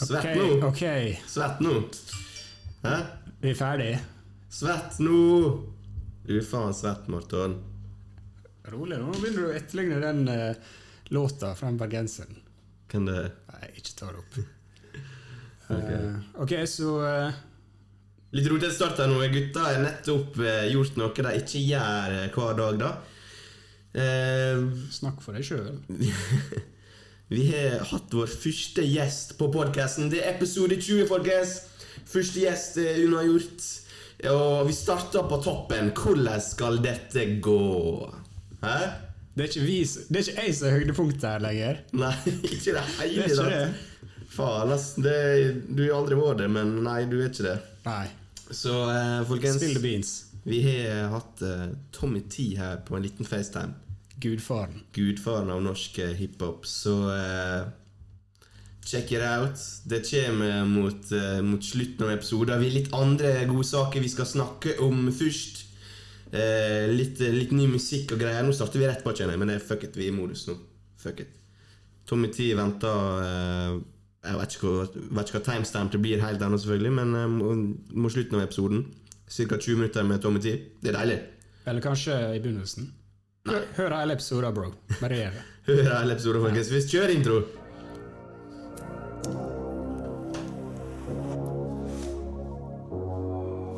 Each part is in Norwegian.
Svett nå! ok. Svett nå! Hæ? Vi er ferdig. Svett nå! Du er faen svett, Morten. Rolig, nå begynner du å etterligne den uh, låta fra den bergenseren. Kan det Nei, ikke ta det opp. Eh, ok, så uh, Litt rotete start her nå. Gutta har nettopp gjort noe de ikke gjør hver dag, da. Eh, snakk for deg sjøl. vi har hatt vår første gjest på podkasten. Det er episode 20, folkens. Første gjest er unnagjort. Og vi starter på toppen. Hvordan skal dette gå? Hæ? Det er ikke, vi, det er ikke jeg som er høydepunktet her lenger. Nei, ikke det hele tatt. Faen, ass. Det, du har aldri vært det, men nei, du er ikke det. Nei. Så eh, folkens, Spill the beans. vi har hatt eh, Tommy T her på en liten FaceTime. Gudfaren. Gudfaren av norsk eh, hiphop. Så uh, check it out. Det kommer mot, uh, mot slutten av episoden. Vi har litt andre gode saker vi skal snakke om først. Uh, litt, litt ny musikk og greier. Nå starter vi rett på, kjenner jeg, men det er fuck it, vi er i modus nå. Fuck it. Tommy T venter Jeg vet ikke, hva, vet ikke hva timestampet blir helt ennå, selvfølgelig, men mot, mot slutten av episoden. Ca. 20 minutter med Tommy T. Det er deilig. Eller kanskje i begynnelsen. Hør, hør hele episoden, bro. Bare gjør det. Hør hele episoden, folkens. Vi kjører intro!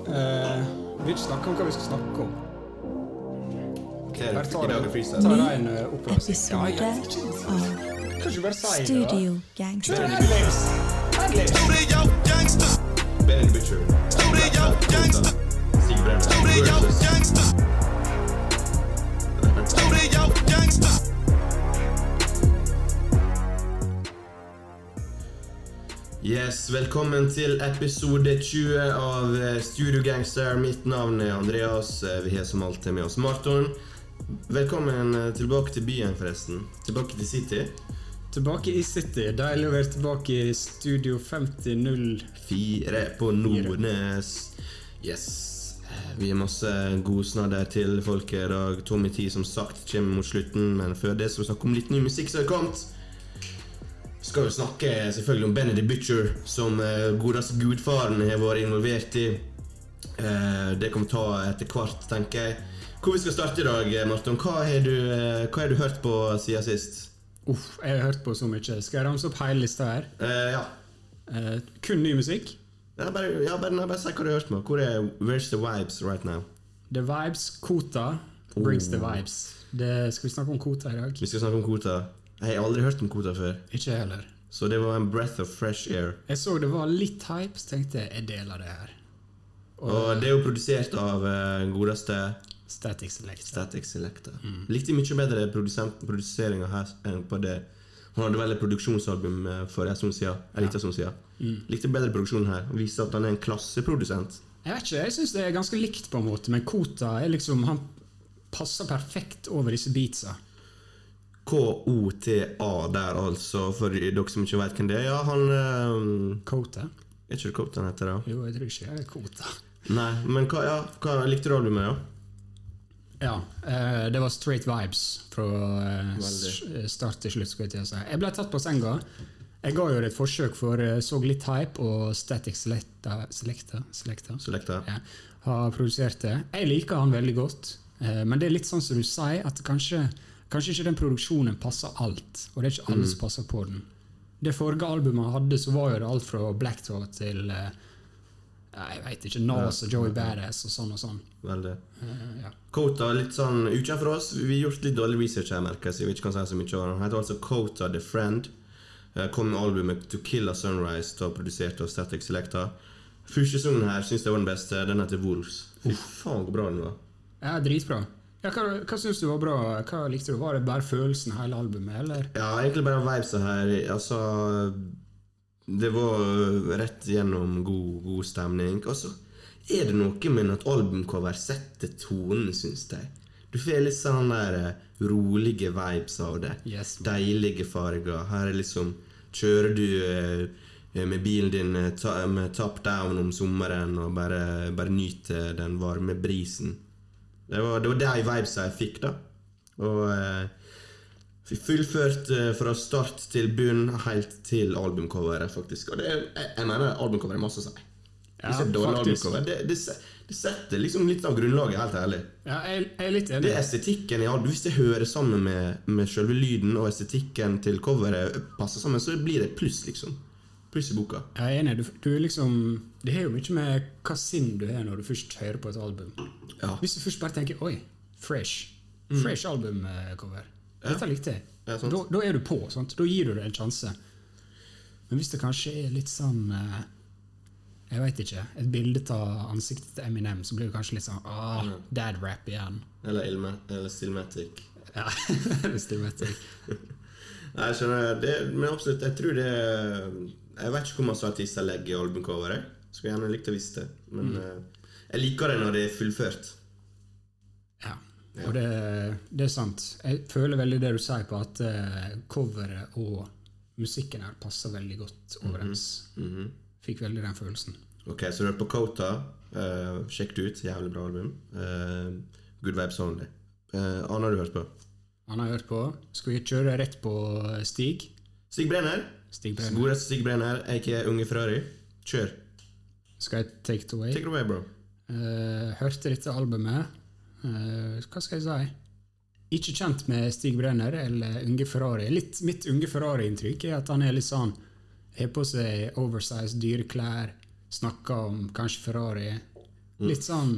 Uh, vi vil ikke snakke om hva vi skal snakke om. Bare ta er det. Ta det en uh, oppvask. Ja, episode ja, ikke- av Kan ikke bare si det, da? Studio Gangster. Studio gangster, the Butcher. Studio gangster, Stig Brenner. studio gangster, Yes, velkommen til episode 20 av eh, Studio Gangster. Mitt navn er Andreas. Eh, Vi har som alltid med oss Marton. Velkommen eh, tilbake til byen, forresten. Tilbake til City. Tilbake i City. Deilig å være tilbake i Studio 5004 på Nordnes. Yes. Vi har masse godsnadder til folket i dag. Tommy T som sagt kommer mot slutten, men før det skal vi snakke om litt ny musikk som har kommet. Skal jo snakke selvfølgelig om Benny the Butcher, som uh, godeste gudfaren har vært involvert i. Uh, det kommer ta etter hvert, tenker jeg. Hvor vi skal starte i dag, eh, Marton? Hva har du, eh, hva har du hørt på siden sist? Uff, jeg har hørt på så mye. Skal jeg ramse opp hele lista her? Ja. Kun ny musikk. Ja, bare, ja, bare, nei, bare si hva du har hørt på. Hvor er Where's the vibes right now? The Vibes, Kota, brings the vibes. Det, skal vi snakke om Kota i dag? Vi skal snakke om Kota. Jeg har aldri hørt om Kota før. Ikke jeg heller. Så det var en breath of fresh air. Jeg så det var litt hype, så tenkte jeg jeg deler det her. Og det er jo produsert av uh, godeste Static Select. Static Selecta. Likte mye bedre produseringa her enn på det. Han hadde vel et produksjonsalbum eh, for en stund siden. En liten stund siden. Likte bedre produksjonen her. Viste at han er en klasseprodusent. Jeg vet ikke, jeg syns det er ganske likt, på en måte, men Kota er liksom Han passer perfekt over disse beatsa. KOTA der, altså, for dere som ikke vet hvem det er. Ja, han eh, Kota? Er ikke det Kota han heter, da? Jo, jeg tror ikke det er Kota. Nei, men hva, ja, hva likte du albumet, ja? Ja, eh, det var straight vibes fra eh, Veldig. start til slutt. skulle Jeg si. Jeg ble tatt på senga. Jeg ga jo det et forsøk, for så litt hype, og Static Selecta, Selecta, Selecta Selecta. ja, har produsert det. Jeg liker han veldig godt, eh, men det er litt sånn som du sier, at kanskje, kanskje ikke den produksjonen passer alt. Og det er ikke alle som passer på den. Det forrige albumet han hadde, så var jo det alt fra Black Thought til uh, jeg vet ikke, Nas og Joey Badass og sånn og sånn. Veldig. Uh, ja. Kota litt sånn utenfor for oss. Vi har gjort litt dårlig research her, merker jeg, vi ikke kan si så mye. Han heter altså Kota The Friend. Eh, Kom med albumet To Kill a Sunrise, da produsert av Static Selecta. Første sangen her syns jeg var den beste. Den heter Wolves. Fy faen, hvor bra den var. Ja, dritbra. Ja, hva hva syns du var bra? Hva likte du? Var det bare følelsen hele albumet, eller? Ja, egentlig bare vibesa her. Altså Det var rett gjennom god, god stemning. Og så er det noe med at albumcover setter tonen, syns jeg. Du får litt sånn der eh, rolige vibes av det. Yes. Deilige farger. Her er liksom Kjører du eh, med bilen din ta, med top down om sommeren og bare, bare nyter den varme brisen. Det var, det var de vibesa jeg fikk, da. Og eh, fikk fullført eh, fra start til bunn, helt til albumcoveret, faktisk. Og det jeg, jeg mener albumcoveret er masse å si. Ja, det er setter liksom litt av grunnlaget, helt ærlig. Ja, jeg, jeg er litt Det er estetikken i album. Hvis det hører sammen med, med selve lyden og estetikken til coveret passer sammen, så blir det pluss, liksom. Pluss i boka. Jeg er enig. Du, du liksom Det har jo mye med hva sinn du har når du først hører på et album. Ja. Hvis du først bare tenker 'oi, fresh'. Fresh albumcover. Dette likte jeg. Mm. Ja, da, da er du på. Sant? Da gir du det en sjanse. Men hvis det kanskje er litt sånn eh, Jeg veit ikke. Et bilde av ansiktet til Eminem, så blir det kanskje litt sånn ah, Dad rap igjen. Eller, Ilme, eller Stillmatic. Ja, eller du. Nei, jeg skjønner det, Men absolutt, jeg tror det Jeg vet ikke hvor masse artister legger i albumcoveret. Skulle gjerne likt å visst det. Men eh, jeg liker det når det er fullført. Ja. Og det, det er sant. Jeg føler veldig det du sier på at eh, coveret og musikken her passer veldig godt overens. Mhm. Fikk veldig den følelsen. Ok, så du er på Kota. Uh, sjekk det ut. Jævlig bra album. Uh, good vibes only. Uh, Anna har du hørt på? Han har hørt på. Skal vi kjøre rett på Stig? Stig Brenner. Stig Brenner. Godeste Stig Brenner, aka Unge Ferrari. Kjør. Skal jeg take it away? Take it away, bro. Uh, hørte dette albumet. Uh, hva skal jeg si? Ikke kjent med Stig Brenner eller Unge Ferrari. Litt, mitt Unge Ferrari-inntrykk er at han er litt sånn Har på seg oversized dyre klær, snakker om kanskje Ferrari. Litt sånn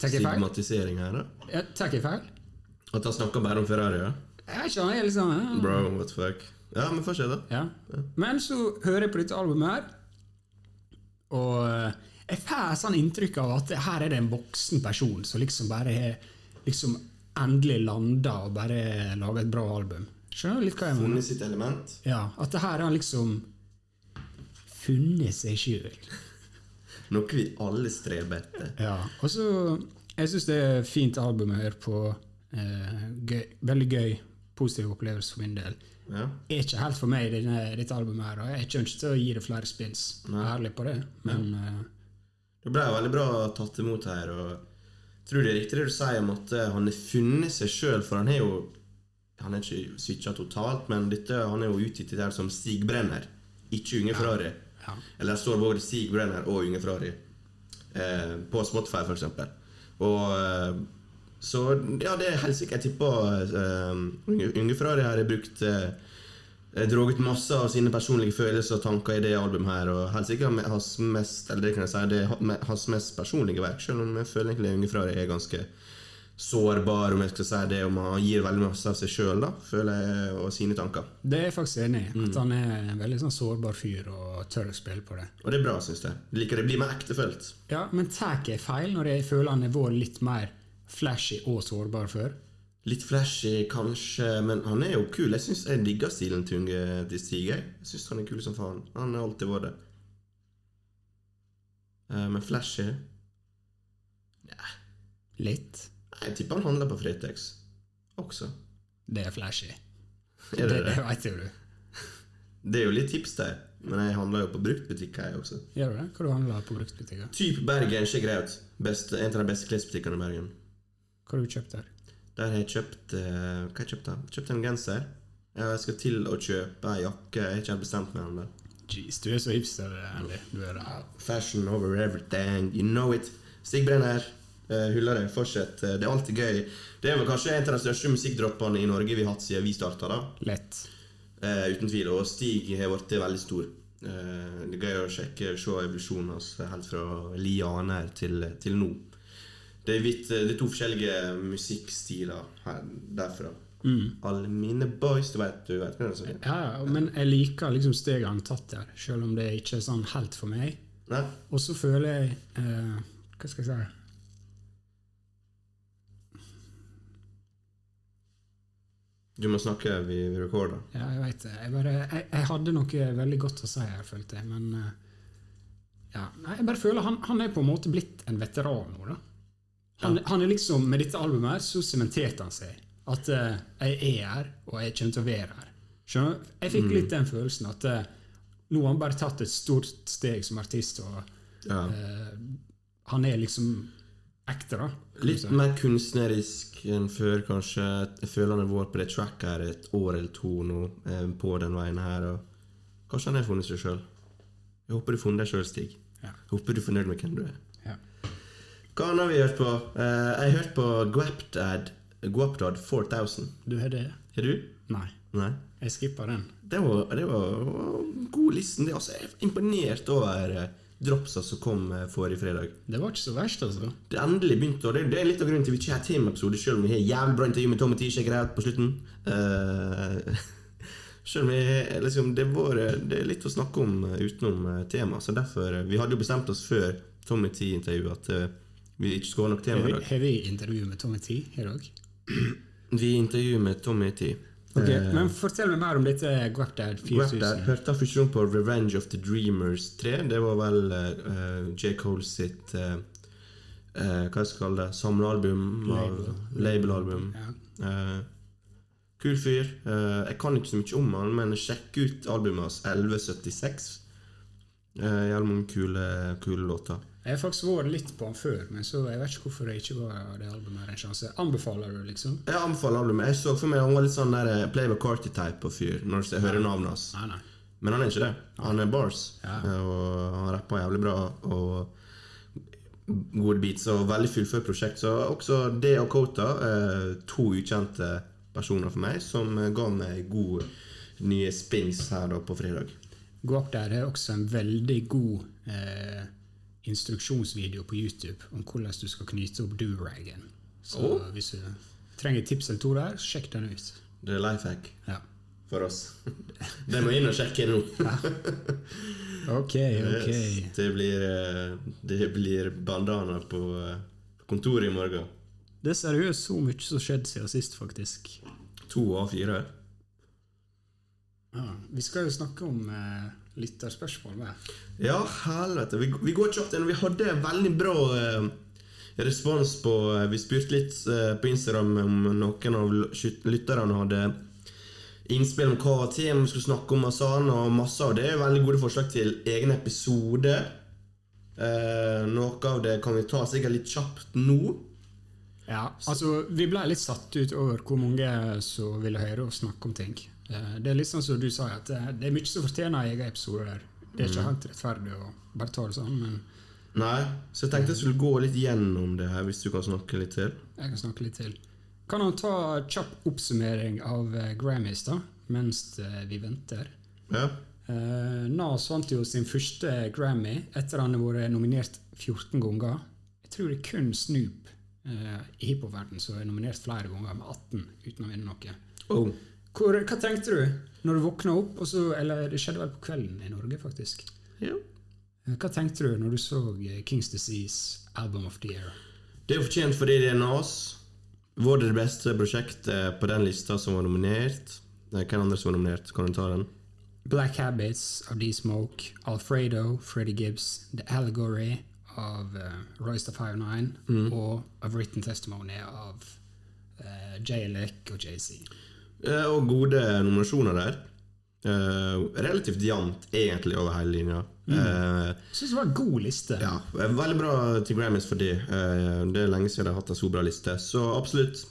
Tar jeg feil? Stigmatisering her, da. Ja, Tar jeg feil? At han snakker bare om Ferrari, ja? Jeg skjønner, jeg sånn ja. Bro, what the fuck. Ja, men fortsett, da. Ja. Men så hører jeg på dette albumet her, og eh, jeg får sånn inntrykk av at her er det en voksen person som liksom bare har liksom endelig landa og bare laga et bra album. Skjønner du litt hva jeg mener? Funnet sitt element. Ja, At det her har han liksom funnet seg sjøl. Noe vi alle streber etter. Ja. Og så Jeg syns det er et fint album å høre på. Eh, gøy, veldig gøy. Positiv opplevelse for min del. Ja. er ikke helt for meg, denne, dette albumet her. Og jeg har ikke ønsket å gi det flere spins. Ærlig på det. Men eh, Det ble veldig bra tatt imot her. og jeg tror det er riktig det du sier om at eh, han har funnet seg sjøl, for han er jo Han er ikke switcha totalt, men dette, han er jo utgitt her som Stig Brenner, ikke Unge Ferrari. ja. Eller det står både Stig Brenner og Unge Ferrari eh, på Spotify, for eksempel. Og eh, Så ja, det er helt sikkert Jeg tipper uh, Unge, Unge Ferrari har brukt uh, Droget masse av sine personlige følelser og tanker i det albumet her, og helt sikkert hans mest Eller det kan jeg si, det er hans mest personlige verk, selv om jeg føler egentlig Unge Ferrari er ganske sårbar, om jeg skal si det, om han gir veldig masse av seg sjøl, og sine tanker. det er jeg faktisk enig i. At han er en veldig sånn sårbar fyr og tør å spille på det. Og det er bra, syns jeg. Jeg liker det blir mer ektefølt. Ja, Men tar jeg feil når jeg føler han har vært litt mer flashy og sårbar før? Litt flashy, kanskje, men han er jo kul. Jeg synes jeg digger stilen til Stig. Jeg syns han er kul som faen. Han har alltid vært det. Eh, Men flashy Litt. Nei, Jeg tipper han handler på Fretex også. Det er flashy. Er det det, det? veit jo du. Det er jo litt tips der, men jeg handler jo på bruktbutikker, jeg også. Gjør du det? Hva du handler på bruktbutikker? Typ Bergen, sjekk det ut. En av de beste klesbutikkene i Bergen. Hva har du kjøpt der? Der har jeg kjøpt eh, Hva har jeg kjøpt da? Kjøpt en genser. Jeg skal til å kjøpe ei jakke. Jeg har ikke helt bestemt meg ennå. Jeez, du er så hipster, Andy. Du er det. Fashion over everything, you know it. Stig Brenner, uh, hyller det. Fortsett. Eh, det er alltid gøy. Det er vel kanskje en av de største musikkdroppene i Norge vi har hatt siden vi starta. Lett. Eh, uten tvil. Og Stig har blitt veldig stor. Uh, det er gøy å sjekke se evolusjonen hans helt fra lianer til, til nå. Det er, vidt, det er to forskjellige musikkstiler her, derfra. Alle mine boys Du vet, du vet hva det er? Ja, ja, men jeg liker liksom steget han tatt der, selv om det ikke er sånn helt for meg. Og så føler jeg eh, Hva skal jeg si? Du må snakke, vi, vi rekorder. Ja, jeg vet det. Jeg, bare, jeg, jeg hadde noe veldig godt å si her, følte jeg, men eh, ja, Jeg bare føler han, han er på en måte blitt en veteran nå, da. Han, han er liksom, Med dette albumet her så sementerte han seg. At uh, jeg er her, og jeg kommer til å være her. Skjønner du? Jeg fikk litt den følelsen at uh, nå har han bare tatt et stort steg som artist, og Ja. uh, han er liksom ekte, da. Litt mer kunstnerisk enn før, kanskje. Jeg føler han har vært på det tracket her et år eller to nå, eh, på den veien her. Og kanskje han har funnet seg sjøl. Jeg håper du har funnet deg sjøl, Stig. Ja. Jeg håper du er fornøyd med hvem du er. Hva annet har vi hørt på? Eh, jeg har hørt på Guapdad, Guapdad 4000. Du har det? Har du? Nei. Nei? Jeg skippa den. Det var, det var god listen. Det altså, jeg er imponert over eh, dropsa som kom eh, forrige fredag. Det var ikke så verst, altså. Det endelig begynte, og det, det er litt av grunnen til vi ikke har temaepisode, selv om vi har jævlig bra intervju med Tommy T. Sjekk det ut på slutten. Uh, selv om vi, liksom, det, var, det er litt å snakke om utenom tema, så derfor Vi hadde jo bestemt oss før Tommy T-intervjuet at eh, vi ikke skulle ha nok tema i dag. har vi intervju med Tommy T i dag? Vi intervjuer med Tommy T. Ok, uh, Men fortell meg mer om dette Guapdad Guap der 4000. hørte han fusjon på Revenge of the Dreamers 3. Det var vel uh, J. Cole sitt uh, uh, Hva skal det? Samlealbum? Labelalbum. Label. Ja. Eh, kul fyr. Eh, jeg kan ikke så mye om han, men sjekk ut albumet hans 1176. Uh, Jævlig mange kule, kule låter. Jeg har faktisk vært litt på den før, men så jeg vet ikke hvorfor jeg ikke ga det albumet en sjanse. Anbefaler du, liksom? Jeg anbefaler albumet. Jeg så for meg han var litt sånn der Play with Carty-type og fyr når jeg hører navnet hans. Nei, nei. Men han er ikke det. Han er bars, Ja. eh, og han rapper jævlig bra. Og gode beats og veldig fullført prosjekt. Så også det og Kota, eh, to ukjente personer for meg, som eh, ga meg gode nye spins her da på fredag. Guapdad er også en veldig god eh, instruksjonsvideo på YouTube om hvordan du skal knyte opp do-ragen. Så oh. hvis du trenger tips eller to der, sjekk den ut. Det er life hack Ja. for oss. Det må inn og sjekke nå. Ok, ok. Yes, det blir, eh, det blir bandana på eh, kontoret i morgen. Det er seriøst så mye som har skjedd siden sist, faktisk. To av fire. Ja, vi skal jo snakke om eh, lytterspørsmål. Med. Ja, helvete. Vi, vi går kjapt inn. Vi hadde veldig bra eh, respons på eh, Vi spurte litt eh, på Instagram om noen av lytterne hadde innspill om hva tema vi skulle snakke om, og sånn, og masse av det er veldig gode forslag til egen episode. Eh, noe av det kan vi ta sikkert litt kjapt nå. Ja, altså, vi ble litt satt ut over hvor mange som ville høre oss snakke om ting. Eh, Det er litt sånn som du sa, at det det er mye som fortjener egen episode der. Det er ikke helt rettferdig å bare ta det sånn, men Nei, Så jeg tenkte jeg skulle gå litt gjennom det her, hvis du kan snakke litt til. jeg kan snakke litt til. Kan han ta kjapp oppsummering av eh, Grammys, da, mens eh, vi venter? Ja. Uh, Nas vant jo sin første Grammy etter han har vært nominert 14 ganger. Jeg tror det er kun Snoop uh, i hiphop-verdenen som er nominert flere ganger, med 18 uten å vinne noe. Oh. Hvor, hva tenkte du når du våkna opp? Så, eller det skjedde vel på kvelden i Norge, faktisk. Ja. Eh, Hva tenkte du når du så eh, Kings Disease, Album of the Year? Det er fortjent fordi det er NAS. Var det det beste prosjektet på den lista som var nominert? Nei, Hvem andre som var nominert? Kan du ta den? Black Habits av D-Smoke, Alfredo, Freddie Gibbs, The Allegory av uh, Royce the 59 og A Written Testimony av uh, J. Lick og JC. Eh, Og gode nominasjoner der. Eh, relativt jevnt, egentlig, over hele linja. Mm. Uh, syns det var en god liste. ja, eh, Veldig bra til Grammys for det. Uh, det er lenge siden jeg har hatt en så bra liste. Så absolutt.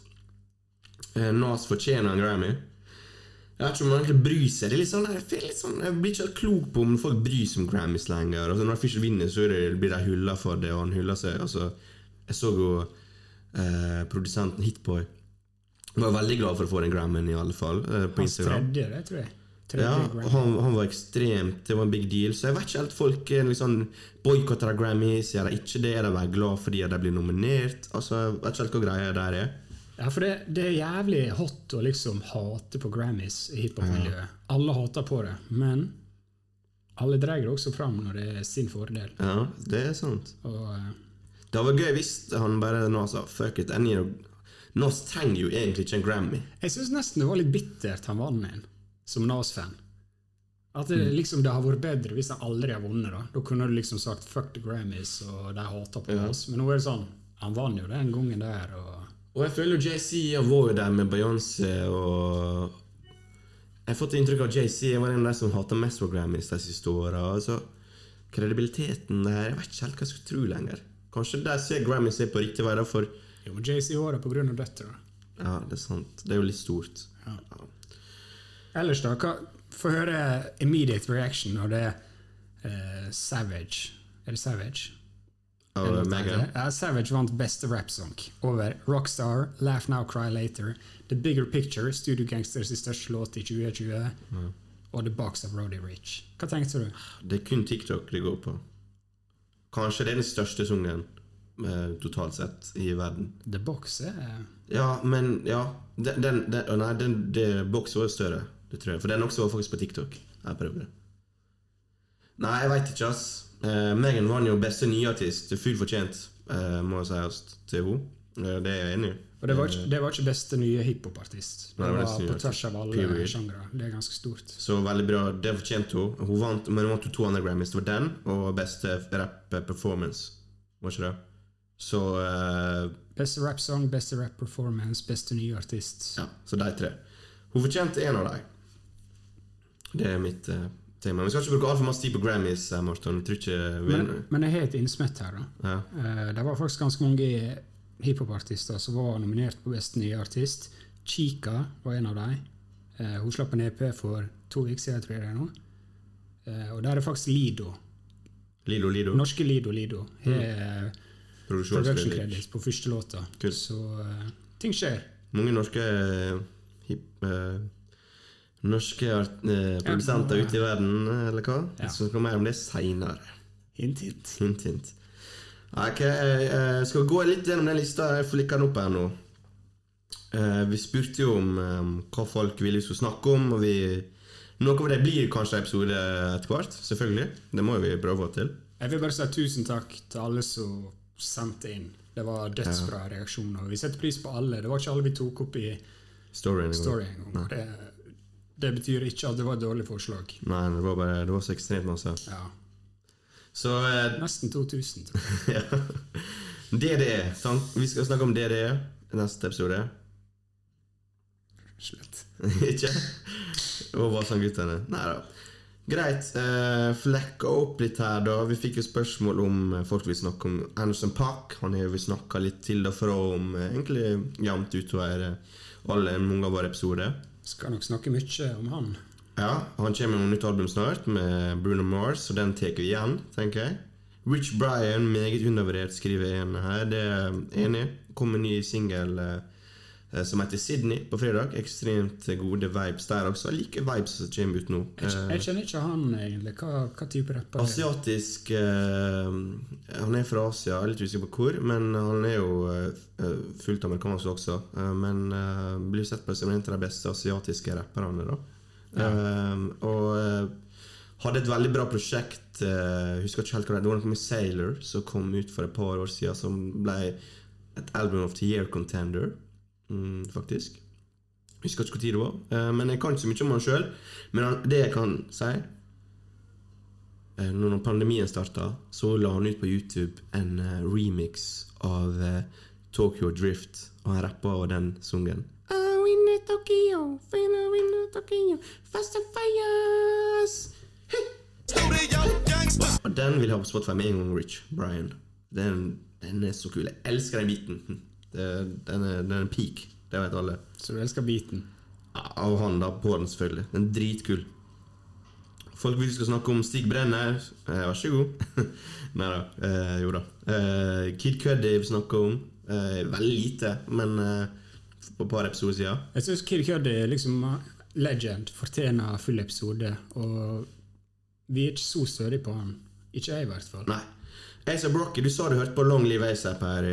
Uh, Nas fortjener en Grammy. Jeg vet ikke om man egentlig bryr seg. Det er litt sånn, jeg, litt sånn, jeg blir ikke helt klok på om folk bryr seg om Grammys lenger. Altså, når de først vinner, så det, blir de hylla for det, og han hyller seg. Altså, jeg så jo uh, produsenten Hitboy var veldig glad for å få den Grammen, i alle fall. Eh, på Hans Instagram. tredje, det tror jeg. Ja, han, han var ekstremt Det var en big deal. Så jeg vet ikke helt folk liksom boikotter av Grammys. Gjør de ikke det? Er de bare glad fordi de blir nominert? Altså, Jeg vet ikke helt hva greia der er. Ja, for det, det er jævlig hot å liksom hate på Grammys i hiphop-miljøet. Alle hater på det, men alle drar det også fram når det er sin fordel. Ja, det er sant. Og uh, Det hadde vært gøy hvis han bare nå sa fuck it. jeg jo- Nas trenger jo egentlig ikke en Grammy. jeg syns nesten det var litt bittert han vant en, som Nas-fan. At det, Mm. liksom, det har vært bedre hvis han aldri har vunnet. Da Da kunne du liksom sagt 'fuck the Grammys', og de hater på Ja. oss. Men nå er det sånn, han vant jo den gangen der. og... Og jeg føler JC var jo der med Beyoncé og Jeg har fått inntrykk av at JC var en av de som hater mest på Grammys de siste åra. Altså, kredibiliteten der Jeg vet ikke helt hva jeg skal tro lenger. Kanskje de ser Grammys er på riktig vei, for Jo, men JC har det pga. dette Ja, det er sant. Det er jo litt stort. Ja. Ellers, da? hva- Få høre immediate reaction når det er uh, Savage. Er det Savage? Oh. Ja, Savage vant beste rapsong over Rockstar, Laugh Now Cry Later, The Bigger Picture, Studio Gangsters største låt i 2020, og The Box of Roddy Rich. Hva tenkte du? Det er kun TikTok det går på. Kanskje det er den største sungen eh, totalt sett i verden. The Box er Ja, men ja Den, den, den å Nei, den, det Box var jo større, det tror jeg. For den også var faktisk på TikTok. Jeg prøvde. Nei, jeg veit ikke, ass. Eh, Megan vant jo beste nyartist. Fullt fortjent, eh, må sies til henne. Eh, det er jeg enig i. Og det var ikke, det var ikke beste nye hiphopartist. Det det var på tvers av alle sjangre. Det er ganske stort. Så veldig bra. Det fortjente hun. Hun vant, men hun vant to andre Grammys. Det var den og beste rap-performance. Var ikke det? Så uh, Beste rap-song, beste rap-performance, beste nye artist. Ja, så de tre. Hun fortjente en av dem. Det er mitt uh, tema. Vi skal ikke bruke altfor masse tid på Grammys, eh, vi Men, men jeg har et innsmett her. da. ja. Uh, det var faktisk ganske mange hiphopartister som var nominert på Beste nye artist. Chica var en av dem. Uh, hun slapp en EP for to uker siden, tror jeg det er nå. Eh, og der er faktisk Lido. Lido Lido. Norske Lido Lido. har production credits på første låta. Cool. Så uh, ting skjer. Mange norske eh, hip, eh, Norske produsenter Ja. ute i verden, eller hva? Ja. Så skal vi mer om det seinere. Hint, hint. Hint, hint. Ok, eh, skal vi gå litt gjennom den lista. Jeg flikker den opp her nå. Vi spurte jo om hva folk ville vi skulle snakke om, og vi Noe av det blir kanskje episode etter hvert. Selvfølgelig. Det må vi prøve å få til. Jeg vil bare si tusen takk til alle som sendte inn. Det var dødsbra reaksjoner. Vi setter pris på alle. Det var ikke alle vi tok opp i Storyen. story. Det, det betyr ikke at det var et dårlig forslag. Nei, det var bare Det var så ekstremt masse. Ja. Så eh, Nesten 2000. tror jeg. ja. DDE. sant? Vi skal snakke om DDE i neste episode. Slett. ikke? Og Vasan-guttene. Nei da. Greit. Eh, flekka opp litt her, da. Vi fikk jo spørsmål om eh, folk vil snakke om Anderson Park. Han har vi snakka litt til og fra om eh, egentlig jevnt utover eh, alle mange av våre episoder. Skal nok snakke mye om han. Ja, Han kommer med nytt album snart, med Bruno Mars, og den tar vi igjen, tenker jeg. Rich Brian, meget undervurdert, skriver en her. Det er enig. Kom med ny singel som heter Sydney på fredag. Ekstremt gode vibes der også. Jeg liker vibes som kommer ut nå. Jeg, Eh, jeg kjenner ikke han egentlig. Hva, hva type rapper er? Asiatisk uh, Han er fra Asia, jeg er litt usikker på hvor, men han er jo uh, fullt amerikansk også. Uh, men eh, blir sett på som en av de beste asiatiske rapperne. da Eh, Og eh, hadde et veldig bra prosjekt. uh, husker ikke helt hva det Det var noe med Sailor som kom ut for et par år siden, som ble et Album of the Year contender, mm, Jeg Husker ikke hvor tid det var. Eh, men jeg kan ikke så mye om han sjøl. Men det jeg kan si Eh, når pandemien starta, så la han ut på YouTube en eh, remix av Tokyo Drift, og han rappa over den sungen. Tokyo, final in the Tokyo, fast and fires. Den vil jeg ha på Spotify med en gang, Rich Brian. Den, den er så kul. Jeg elsker den biten. Den, er, den er peak. Det vet alle. Så du elsker beaten? Av han da, på den selvfølgelig. Den er dritkul. Folk vil vi skal snakke om Stig Brenner. Eh, vær så god. Nei da. Eh, jo da. Eh, Kid Cuddy vil snakke om. Eh, veldig lite, men eh, på et par episoder siden. Jeg syns Kid Cuddy liksom legend. Fortjener full episode. Og vi er ikke så stødige på han. Ikke jeg, i hvert fall. Nei. ASAP Brocky, du sa du hørte på Long Live ASAP her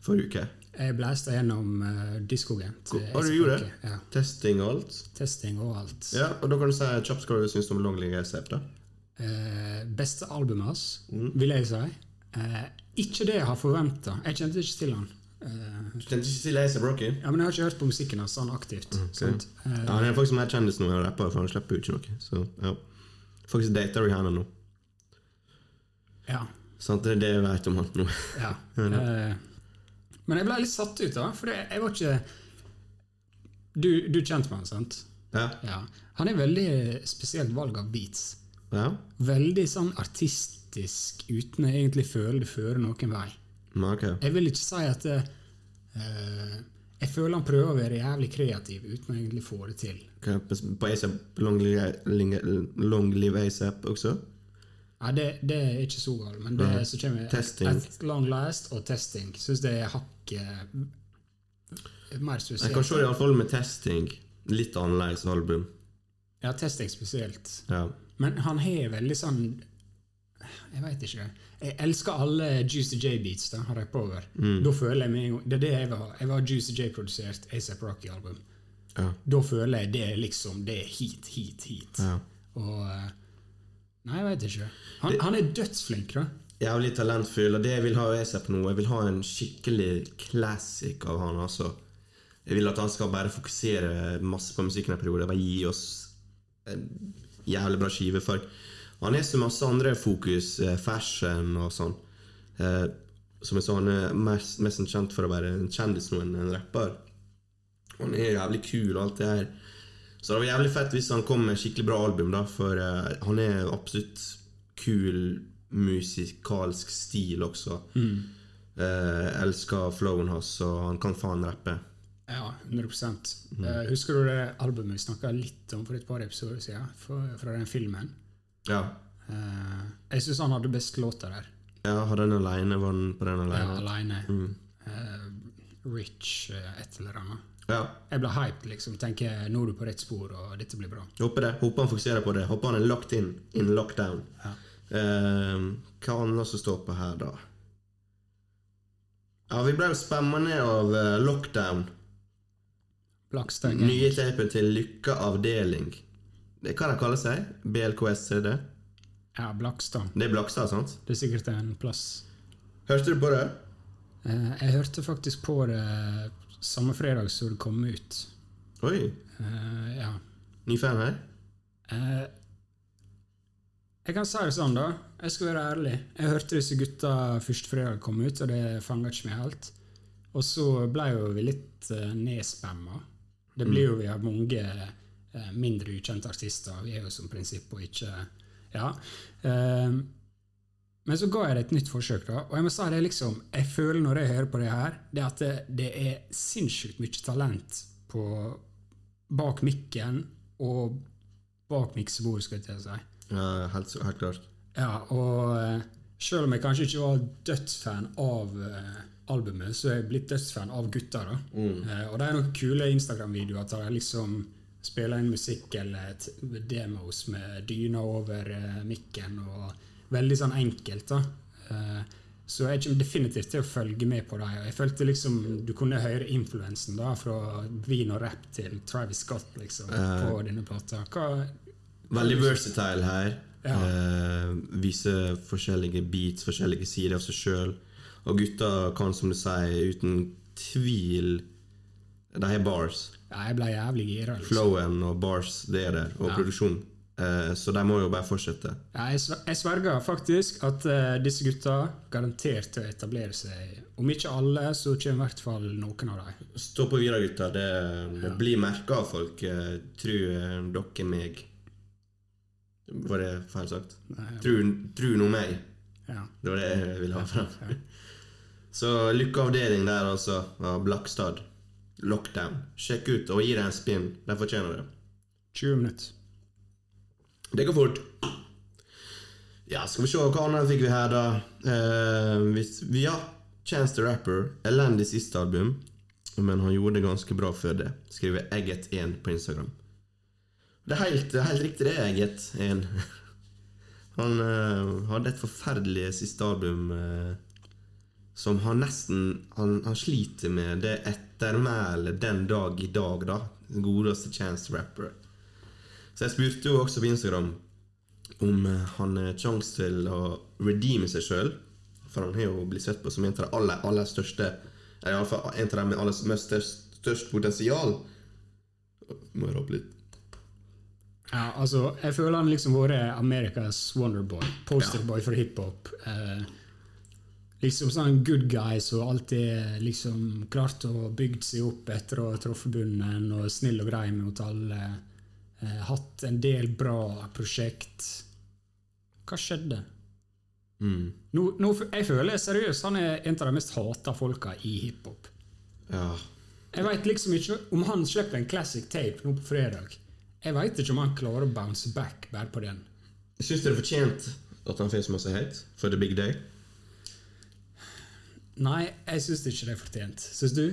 forrige uke. Jeg blæsta gjennom uh, diskogen. til Har du gjorde gjort det? Ja. Testing og alt. Testing og alt. Ja, og da kan du si kjapt hva du syns om Long Live ASAP, da. Uh, beste albumet hans, Mm. vil jeg si. Uh, ikke det jeg har forventa. Jeg kjente ikke til han. Uh, Du kjente ikke til ASAP Brocky? ja, men jeg har ikke hørt på musikken hans sånn aktivt. sant? Uh, Ja, han er faktisk mer kjendis nå enn rapper, for han slipper jo ikke noe. Så, ja. Faktisk dater Rihanna nå. ja. Sant? Det er det jeg vet om han nå. Ja. Men jeg ble litt satt ut, da. For jeg, var ikke Du, du kjente med han, sant? Ja. Ja. Han er veldig spesielt valg av beats. ja. Veldig sånn artistisk uten å egentlig føle det fører noen vei. Okay. Jeg vil ikke si at uh, Jeg føler han prøver å være jævlig kreativ uten å egentlig få det til. Okay, På på ASAP, long, long live ASAP også? Ja, det, det er ikke så galt, men det Nei. som kommer Testing. At long last og testing syns det er hakket mer spesielt. Jeg kan se iallfall med testing. Litt annerledes album. Ja, testing spesielt. Ja. Men han har veldig sånn Jeg veit ikke. Jeg elsker alle Juicy J-beats da, har jeg power. Mm. Da føler jeg meg Det er det jeg vil ha. Jeg vil ha Juicy J-produsert ASAP Rocky-album. Ja. Da føler jeg det liksom Det er heat, heat, heat. ja. Og eh, Nei, jeg veit ikke. Han, han er dødsflink, da. Jævlig talentfull, og det jeg vil ha av ASAP nå Jeg vil ha en skikkelig classic av han, altså. Jeg vil at han skal bare fokusere masse på musikken en periode. Bare gi oss en jævlig bra skive. For han er så masse andre fokus, eh, fashion og sånn. Eh, som jeg sa, han er mest, mest kjent for å være en kjendis nå enn en rapper. Han er jævlig kul og alt det her. Så det var jævlig fett hvis han kom med skikkelig bra album, da, for uh, han er absolutt kul musikalsk stil også. Eh, elsker flowen hans, og han kan faen rappe. Ja, 100 Mm. uh, Husker du det albumet vi snakka litt om for et par episoder siden? Fra, fra den filmen? Ja. Uh, jeg syns han hadde best låter der. ja har den aleine? Var den på den Ja, aleine? Aleine. Mm. Rich, et eller annet. Ja. Jeg ble hyped, liksom. Tenker nå er du på rett spor, og dette blir bra. Håper det. Håper han fokuserer på det. Håper han er locked in. In lockdown. Ja. Eh, hva annet som står på her, da? Ja, Vi ble jo spamma ned av uh, lockdown. Blackstad Nye tapen til Lykka avdeling. Det kan de kalle seg? BLKS, er det det? Ja, Blakstad. Det er Blakstad, sant? Det er sikkert en plass. Hørte du på det? Eh, jeg hørte faktisk på det samme fredag som det kom ut. Oi. Uh, ja. Ny fan her? Eh, jeg kan si det sånn, da. Jeg skal være ærlig. Jeg hørte disse gutta første fredag kom ut, og det fanga ikke meg helt. Og så ble jo vi litt uh, nedspamma. Det blir jo vi har mange uh, mindre ukjente artister. Vi er jo som prinsipp og ikke Ja. Eh, men så ga jeg det et nytt forsøk, da. Og jeg må si det liksom, jeg føler når jeg hører på det her, det at det, det er sinnssykt mye talent på bak mikken og bak miksebordet, skal jeg si. Ja, helt, helt klart. Ja, og eh, selv om jeg kanskje ikke var dødsfan av eh, albumet, så er jeg blitt dødsfan av gutta. da. Eh, og det er noen kule Instagram-videoer der jeg liksom spiller inn musikk eller demos med dyna over eh, mikken, og veldig sånn enkelt. da. Eh, så jeg kommer definitivt til å følge med på dem. Jeg følte liksom du kunne høre influensen da, fra vin og rap til Travis Scott liksom, på denne plata. Veldig versatile her. Ja. Uh, viser forskjellige beats, forskjellige sider av seg sjøl. Og gutta kan, som du sier, uten tvil De har bars. ja, jeg ble jævlig gira. Liksom. Flowen og bars, det er der. Og ja. Eh, så de må jo bare fortsette. Ja, jeg, sverger faktisk at eh, disse gutta garantert til å etablere seg. Om ikke alle, så kommer i hvert fall noen av dem. Stå på videre, gutter. Det, det blir merka av folk. tror eh, dere meg. Var det feil sagt? Tru nå meg. Ja. Det var det jeg ville ha fram. Så lykkeavdeling der, altså. Av Blakstad. Lockdown. Sjekk ut og gi dem en spinn. De fortjener det. 20 minutter. Det går fort. Ja, skal vi se hva annet fikk vi her, da. Hvis, ja, Chance the Rapper. Elendig siste album, men han gjorde det ganske bra før det. Skriver Egget1 på Instagram. Det er helt, helt riktig, det er Egget1. Han eh, hadde et forferdelig siste album eh, som han nesten han, han sliter med det ettermælet den dag i dag, da. Godeste Chance the Rapper. Så jeg spurte jo også på Instagram om eh, han har sjanse til å redeeme seg sjøl. For han har jo blitt sett på som en av de aller, aller største Eller iallfall en av de med aller mest størst, størst potensial. Må jeg rappe litt. Ja, altså, jeg føler han liksom vært Amerikas Wonderboy. Posterboy for hiphop. Eh, liksom sånn good guy som alltid liksom klart å bygge seg opp etter å ha truffet bunnen, og snill og grei mot alle. Eh, hatt en del bra prosjekt. Hva skjedde? Nå, nå, jeg føler seriøst han er en av de mest hata folka i hiphop. Ja. Jeg veit liksom ikke om han slipper en classic tape nå på fredag. Jeg veit ikke om han klarer å bounce back bare på den. Syns du det er fortjent at han får så masse hate for The Big Day? Nei, jeg syns ikke det er fortjent. Syns du?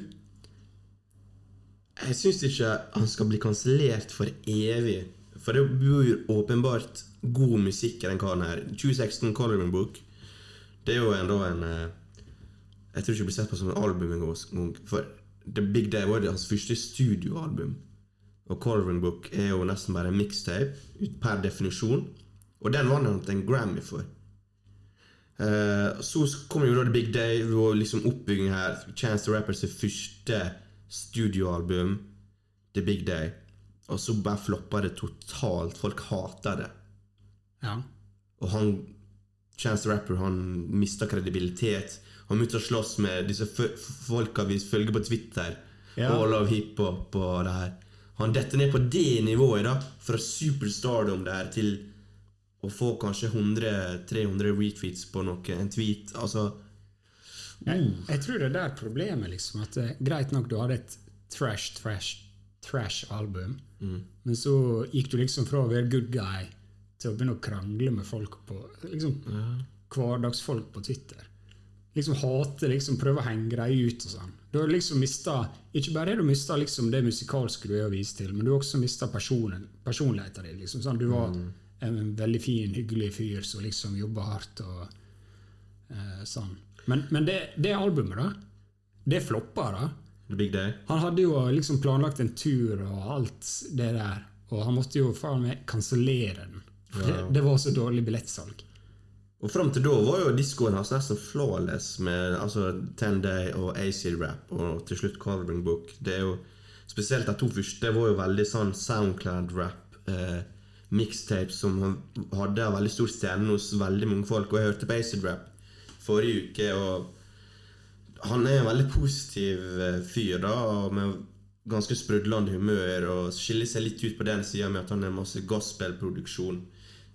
Jeg syns ikke han skal bli kansellert for evig. For det bor åpenbart god musikk i den karen her. 2016 Coloring Book. Det er jo enda en eh, Jeg tror ikke det blir sett på som en album engang. For The Big Day var det hans første studioalbum. Og Coloring Book er jo nesten bare en mixtape per definisjon. Og den vant han en Grammy for. Eh, så kom jo da The Big Day og liksom oppbygging her. Chance the Rappers første studioalbum, The Big Day. Og så bare floppa det totalt. Folk hater det. Ja. Og han Chance Rapper han mista kredibilitet. Han begynte å slåss med disse folka vi følger på Twitter. Ja. All of hiphop og det her. Han detter ned på det nivået, da. Fra superstardom der til å få kanskje 100-300 retweets på noe, en tweet. Altså Jeg, jeg tror det er der problemet, liksom. At det, greit nok, du hadde et trash, trash, trash-album, men så gikk du liksom fra å være good guy til å begynne å krangle med folk på liksom hverdagsfolk på Twitter. Liksom hate, liksom prøve å henge dem ut og sånn. Du har liksom mista Ikke bare har du mista liksom det musikalske du er å vise til, men du har også mista personen, personligheten din. Liksom, sånn, du var en veldig fin, hyggelig fyr som liksom jobba hardt og eh, sånn. Men, men det, det albumet, da, det floppa, da. The Big Day. Han hadde jo liksom planlagt en tur og alt det der, og han måtte jo faen meg kansellere den. Wow. Det, det var så dårlig billettsalg. Og fram til da var jo diskoen hans nesten flawless med altså, Ten Day og AC Rap og til slutt Coloring Book. Det er jo Spesielt de to første var jo veldig sånn Soundcloud-rap. Eh, Mixtapes som hadde en veldig stor stjerne hos veldig mange folk. Og jeg hørte på AC Rap forrige uke, og han er en veldig positiv eh, fyr, da, med ganske sprudlende humør, og skiller seg litt ut på den sida med at han har masse gospelproduksjon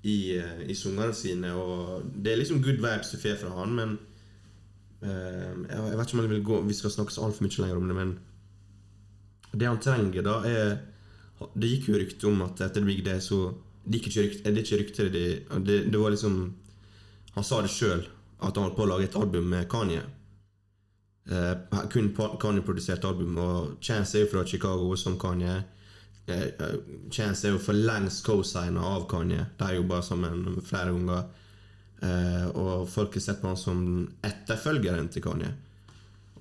i, eh, i sangene sine. Og det er liksom good vibes du får fra han, men uh, jeg, vet ikke om jeg vil gå, vi skal snakke så altfor mye lenger om det, men det han trenger, da, er Det gikk jo rykte om at etter Big Day så Det gikk ikke rykte, det, det, det var liksom Han sa det sjøl, at han holdt på å lage et album med Kanye. Eh, kun Kanye-produsert album, og Chance er jo fra Chicago, som Kanye. Eh, eh, Chance er jo for lengst co-signa av Kanye. De jobba sammen flere ganger. Eh, og folk har sett på han som etterfølgeren til Kanye.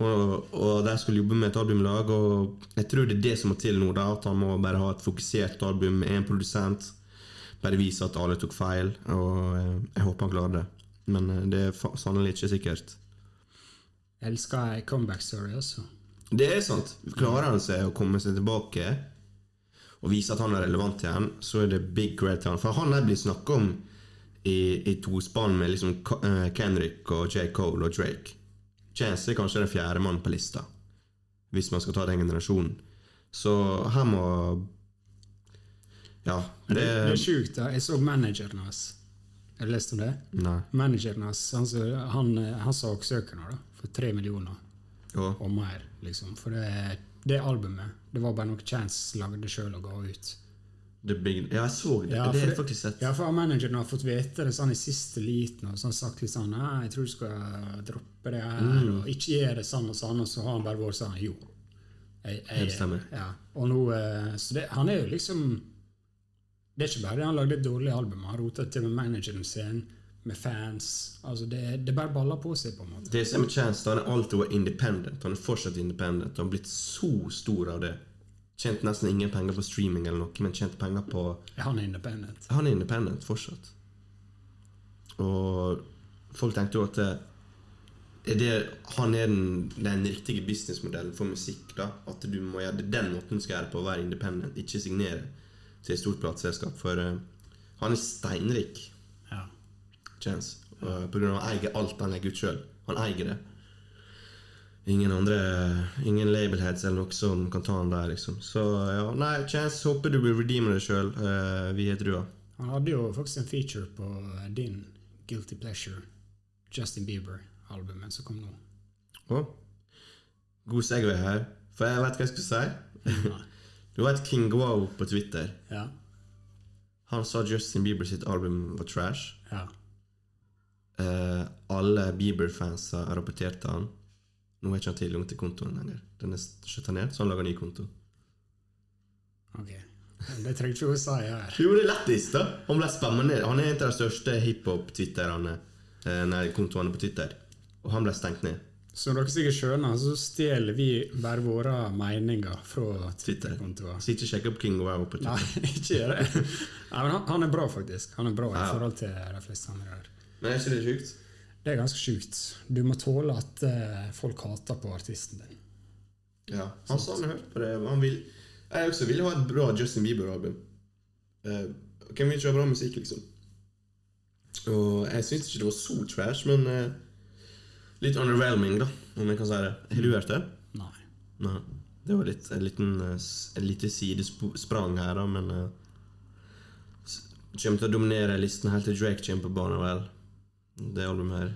Og, og de skulle jobbe med et albumlag, og jeg tror det er det som må til nå. da At han må bare ha et fokusert album med én produsent. Bare vise at alle tok feil. Og eh, jeg håper han klarer det. Men eh, det er sannelig ikke sikkert. Jeg elsker ei comeback story også. Det er sant. Klarer han seg å komme seg tilbake og vise at han er relevant igjen, så er det big credit til han. For han er blitt snakka om i, i tospann med liksom eh, Kendrick og J. Cole og Drake. Chance er kanskje den fjerde mannen på lista, hvis man skal ta den generasjonen. Så her må Ja, det, det, det er sjukt. da. Jeg så manageren hans. Har du lest om det? Nei. Manageren hans han, han, han saksøker nå, da, for tre millioner Ja. og mer. liksom. For det, det albumet det var bare noe Chance lagde sjøl og ga ut. Big, ja, jeg så det. Ja, det for har jeg faktisk sett. Ja, for manageren har fått vite det sånn i siste liten, og så har sagt litt sånn Nei, jeg tror du skal droppe det her, Mm. og ikke gjøre det sånn og sånn, og så har han bare vært sånn Jo. Jeg, jeg, jeg. Ja. Og nå, eh, så det, han er jo liksom Det er ikke bare det han lagde et dårlig album, han rota til med manageren sin, med fans altså det, det bare baller på seg, på en måte. Det som er Chance, han er alltid vært independent. Han er fortsatt independent. Han har blitt så stor av det. Tjent nesten ingen penger på streaming, eller noe, men tjent penger på Han er independent. Han er independent fortsatt. Og folk tenkte jo at det, er det, han er den, den riktige businessmodellen for musikk. da At du må gjøre det den måten du skal gjøre det på, å være independent, ikke signere til et stort plateselskap. For eh, han er steinrik, Ja. Chance. Uh, av at han eier alt han legger ut sjøl. Han eier det. Ingen andre Ingen labelheads eller noe som kan ta han der, liksom. Så ja, nei, Chance, håper du blir redeemer deg sjøl. vi har trua. Han hadde jo faktisk en feature på eh, din Guilty Pleasure. Justin Bieber-albumet som kom nå. Å, god segway her. For jeg vet hva jeg skulle si. Du vet King Wow på Twitter. Ja. Han sa Justin Bieber sitt album var trash. ja. Uh, alle har rapportert til han. Nå har ikke han tilgang til kontoen lenger. Den er skjøtta ned, så han lager ny konto. Ok. Det trenger ikke å si her. Jo, det er lættis, da! Han ble spamma ned. Han er en av de største hiphop-twitterene, eh, Nei, kontoene på Twitter. Og han ble stengt ned. Som dere sikkert skjønner, så stjeler vi bare våre meninger fra Twitter. Twitter-kontoer. Så ikke sjekk opp King Wow på Nei, ikke gjør det. Nei, men han, han er bra, faktisk. Han er bra i forhold til de fleste andre her. Men er ikke det sjukt? Det er ganske sjukt. Du må tåle at uh, folk hater på artisten din. Ja. Han sa han hørte på det. Han vil Jeg også ville ha et bra Justin Bieber-album. Uh, hvem vil ikke ha bra musikk, liksom? Og jeg syns ikke det var så trash, men eh, litt underwhelming, da, om jeg kan si det. Har du hørt det? Nei. Nei. Det var litt, en liten eh, en lite sidesprang her, da, men uh, Kommer til å dominere listen helt til Drake kommer på banen, vel. Det albumet her.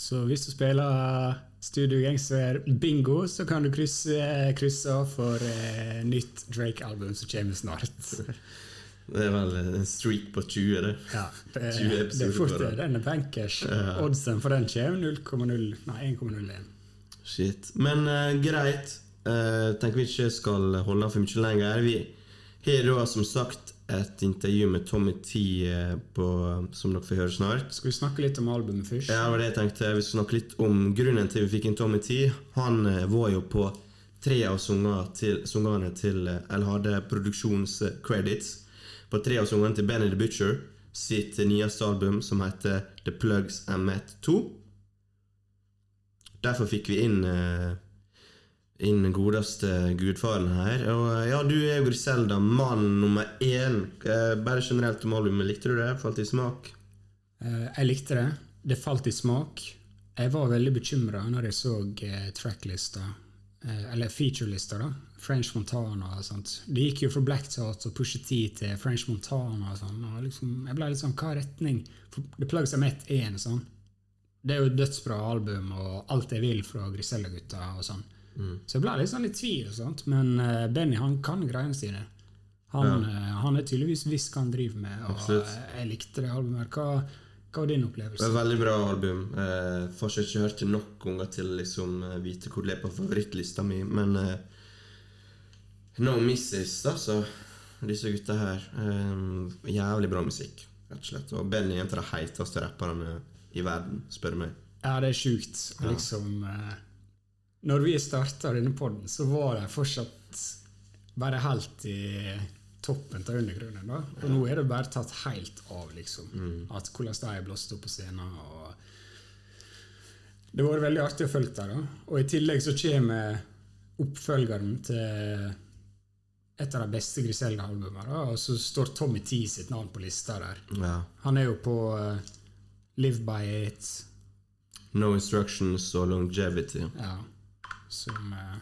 Så hvis du spiller Studio Gangster bingo, så kan du krysse, krysse for uh, nytt Drake-album som kommer snart. Det er vel en streak på 20, det. Ja, det, 20 det er fort det. Denne Den er bankers. Ja. Oddsen for den kommer 0,0 1,01. Shit. Men uh, greit. Uh, tenker vi ikke skal holde for mye lenger. Vi har da som sagt et intervju med Tommy T eh, på, som dere får høre snart. Skal vi snakke litt om albumet først? Ja, det var det jeg tenkte. Vi skal snakke litt om grunnen til vi fikk inn Tommy T. Han eh, var jo på tre av sangene til, sangene til eh, Eller hadde produksjonscredits på tre av sangene til Benny the Butcher sitt nyeste album, som heter The Plugs I Met 2. Derfor fikk vi inn uh, inn godeste gudfaren her. Og eh, ja, du er jo Griselda, mann nummer én. Eh, bare generelt om albumet, likte du det? Falt i smak? Eh, jeg likte det. Det falt i smak. Jeg var veldig bekymra når jeg så eh, tracklista, eh, eller featurelista, da. French Montana og sånt. Det gikk jo fra Black Tot og Pusha T til French Montana og sånn. Og liksom, jeg ble litt sånn Hva retning? For The Plugs er Met 1, sånn. Det er jo et dødsbra album og alt jeg vil fra Grisella-gutta og sånn. Så jeg ble litt sånn i tvil og sånt. Men uh, Benny, han kan greiene sine. Han, eh, han er tydeligvis visst hva han driver med, og eh, jeg likte det albumet. Hva, hva var din opplevelse? Det et veldig bra album. Eh, fortsatt ikke hørt det nok ganger til liksom eh, vite hvor det er på favorittlista mi, men eh, No Misses, da, så Disse gutta her. Eh, jævlig bra musikk, rett og slett. Og Benny er en av de heiteste rapperne i verden, spør du meg. Ja, det er sjukt. Liksom, eh, når vi starta denne poden, så var de fortsatt bare helt i toppen av undergrunnen. da. Og nå er det bare tatt helt av, liksom. At hvordan de er blåst opp på scenen. og Det har vært veldig artig å følge dem. Og i tillegg så kommer oppfølgeren til et av de beste Griselda-albumene. Og så står Tommy T sitt navn på lista der. Ja. Han er jo på uh, Live by It. No Instructions og Longevity. Ja. Som uh,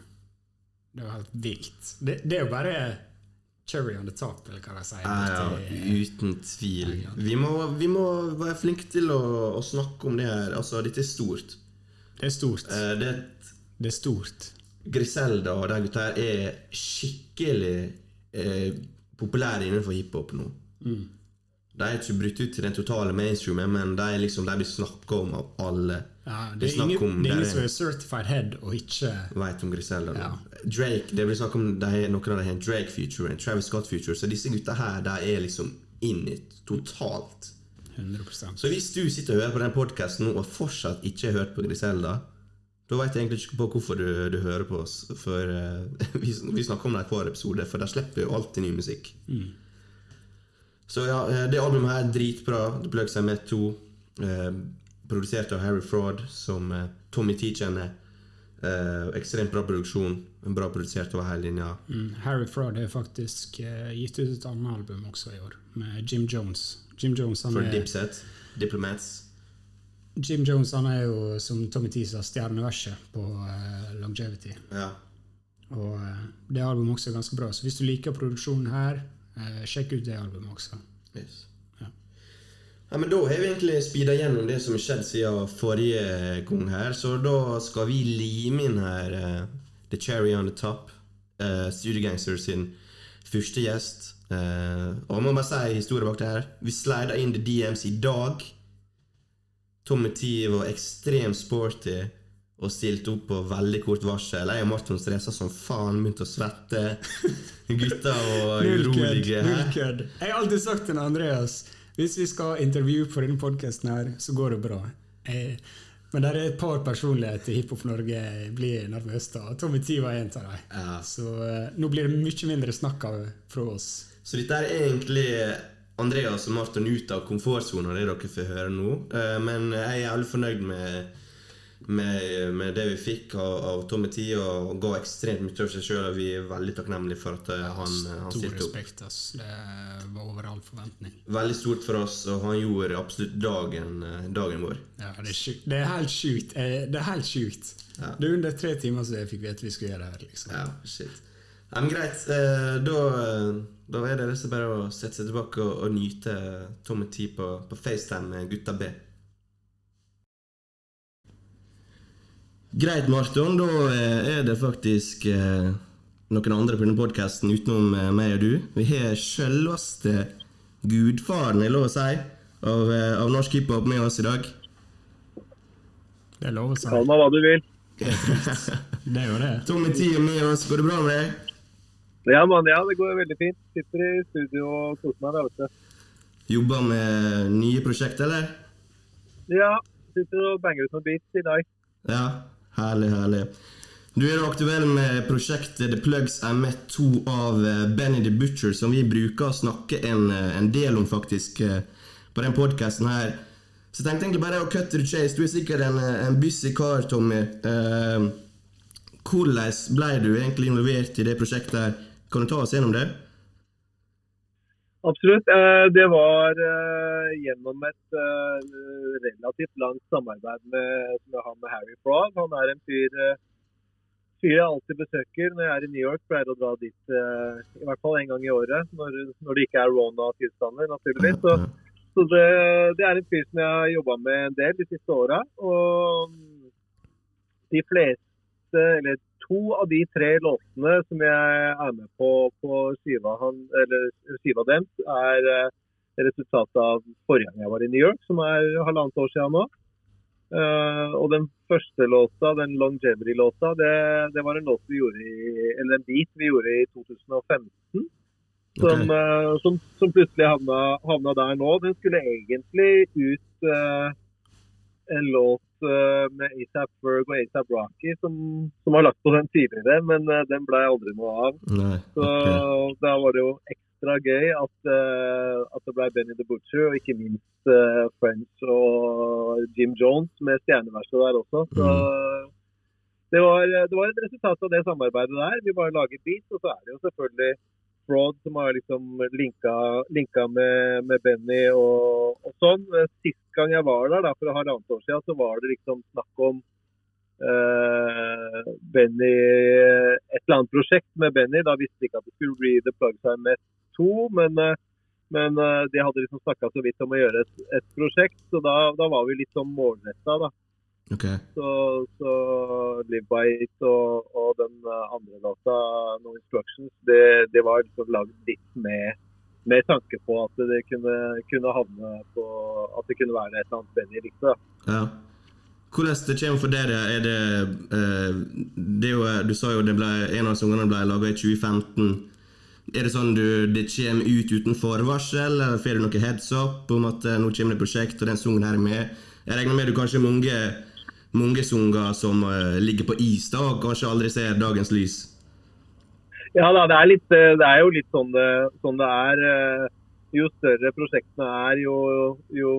Det var helt vilt. Det, det er jo bare cherry on the top, eller hva de sier. Ja, ja, uten tvil. Vi må, vi må være flinke til å, å snakke om det her. Altså, dette er stort. det er stort. Uh, det Det er stort. Griselda og de gutta her er skikkelig eh, populære innenfor hiphop nå. De er ikke brutt ut til den totale mainstreamen, men de, liksom, de blir snakka om av alle. Ja, Det er ingen, om det er ingen som er certified head og ikke Vet om Griselda. Ja. Drake, det blir snakk om de, noen av dem har en Drake-future, en Travis Scott-future, så disse gutta her de er liksom in it totalt. 100% Så hvis du sitter og hører på den podkasten og fortsatt ikke har hørt på Griselda, da vet jeg egentlig ikke på hvorfor du, du hører på oss. For uh, vi, vi snakker om det i hver episode, for de slipper jo alltid ny musikk. Så ja, eh, det albumet her er dritbra. Det pløg seg med to. Eh, produsert av Harry Fraud, som eh, Tommy T kjenner. Eh, ekstremt bra produksjon. Bra produsert over hele linja. mm, Harry Fraud har faktisk eh, gitt ut et annet album også i år, med Jim Jones. Jim Jones For Dipset. Diplomats. Jim Jones han er jo, som Tommy T sa, stjerneverset på uh, Longevity. Ja. Og uh, det albumet også er ganske bra. Så hvis du liker produksjonen her, uh, sjekk ut det albumet også. Yes. Ja. Ja, men Da har vi egentlig speeda gjennom det som har skjedd siden forrige gang her. Så da skal vi lime inn her The Cherry on the Top. Uh, Studiogangster sin første gjest. Og jeg må bare si historien bak det her. Vi slida inn The DMs i dag. Tommy Tee var ekstremt sporty og stilte opp på veldig kort varsel. Jeg og Martin stressa som faen, begynte å svette. Gutta var urolige. Null kødd. Jeg har alltid sagt til Andreas hvis vi skal ha intervju på denne podkasten, her, så går det bra. Jeg, men det er et par personligheter i Hiphop Norge jeg blir nervøs av. Tommy Tee var en av dem. Ja. Så eh, nå blir det mye mindre snakk av fra oss. Så dette er egentlig Andreas og Martin ut av komfortsona, det dere får høre nå. Eh, Men jeg er jævlig fornøyd med, med, med det vi fikk av, av Tommy T, og ga ekstremt mye av seg sjøl. Og vi er veldig takknemlige for at eh, han, han stilte opp. respekt. ass. Det var over all forventning. Veldig stort for oss, og han gjorde absolutt dagen, eh, dagen vår. Ja, det, er sjukt. det er helt sjukt. Det er helt sjukt. Ja. Det er under tre timer siden jeg fikk vite vi skulle gjøre det her. liksom. Ja, shit. Men greit. Da, da er det liksom bare å sette seg tilbake og, og nyte Tommy T på, på FaceTime med gutta B. Greit, Marton. Da eh, er det faktisk eh, noen andre på denne podkasten utenom eh, meg og du. Vi har selveste gudfaren, er lov å si, av, eh, av norsk hiphop med oss i dag. Det er lov å si. Kall meg hva du vil. Det er jo det. Tommy T er med oss. Går det bra med deg? Ja, man, ja, det går veldig fint. Sitter i studio og koser meg der, du. Jobber med nye prosjekter, eller? Ja, sitter og banger ut noen beats i dag. Ja, herlig, herlig. Du er aktuell med prosjektet The Plugs er med to av eh, Benny the Butcher, som vi bruker å snakke en, eh, en del om, faktisk, eh, på den podkasten her. Så jeg tenkte egentlig bare å cut to the chase. Du er sikkert en, en busy kar, Tommy. Eh, hvordan ble du egentlig involvert i det prosjektet her? Kan du ta oss gjennom det? Absolutt. Eh, Det var eh, gjennom et eh, relativt langt samarbeid med, som jeg har med Harry Frog. Han er en fyr, fyr jeg alltid besøker når jeg er i New York. Pleier å dra dit i hvert fall en gang i året, når, når det ikke er Rona-tilstander, naturligvis. Så, så det, det er en fyr som jeg har jobba med en del de siste åra. Og de fleste, eller to av de tre låtene som jeg er med på på skiva, han, eller skiva deres, er eh, resultatet av forrige gang jeg var i New York, som er halvannet år siden nå. Eh, og den første låta, den Longevity-låta, det, det var en låt vi gjorde i, eller en beat vi gjorde i 2015. Som, Ok. eh, som, som plutselig havna, havna der nå. Den skulle egentlig ut eh, en låt eh, med ASAP Ferg og ASAP Rocky som, som har lagt på den tidligere, men eh, den ble aldri noe av. Nei. Så da var det jo ekstra gøy at, eh, at det ble Benny the Butcher, og ikke minst uh, French og Jim Jones med stjerneverset der også. Så det, var, det var et resultat av det samarbeidet der. Vi bare lager beats, og så er det jo selvfølgelig Fraud som har liksom linka, linka med, med Benny og, og sånn. Eh, Sist gang jeg var der, da, for halvannet år siden, så var det liksom snakk om uh, Benny Et eller annet prosjekt med Benny. Da visste jeg ikke at det skulle bli The Plug Time med to, men, uh, men uh, de hadde liksom snakka så vidt om å gjøre et, et prosjekt, så da, da var vi litt sånn målretta, da. Ok. Så, så Live by It og, og den andre låta, No Instructions, det, det var liksom lagd litt med, med tanke på at det kunne, kunne havne på At det kunne være et eller annet bedre riktig. Ja. Hvordan det kommer for dere? Er det, eh, det er jo, Du sa jo det ble, en av sangene ble laga i 2015. Er det sånn du, det kommer ut uten forvarsel, får du noe heads up om at eh, nå kommer det prosjekt, og den sangen her er med? Jeg regner med du kanskje mange, mange sanger som eh, ligger på is da, og kanskje aldri ser dagens lys? Ja da, det er, litt, eh, det er jo litt sånn det, sånn det er. eh, Jo større prosjektene er, jo, jo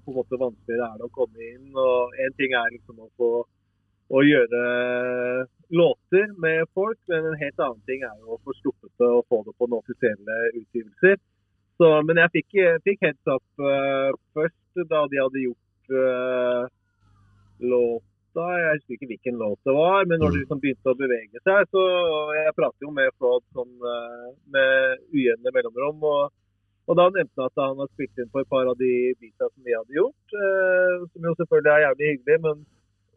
på en måte vanskeligere er det å komme inn. og En ting er liksom å få å gjøre låter med folk, men en helt annen ting er jo å få sluppet det og få det på noen offisielle utgivelser. Så, men jeg fikk, fikk heads up uh, først da de hadde gjort eh, låta. Jeg husker ikke hvilken låt det var, men når de liksom begynte å bevege seg, så Jeg prater jo med Fraud sånn, eh, med ujevne mellomrom. og Og da nevnte han at han har spilt inn på et par av de beatsa som vi hadde gjort. eh, som jo selvfølgelig er jævlig hyggelig, men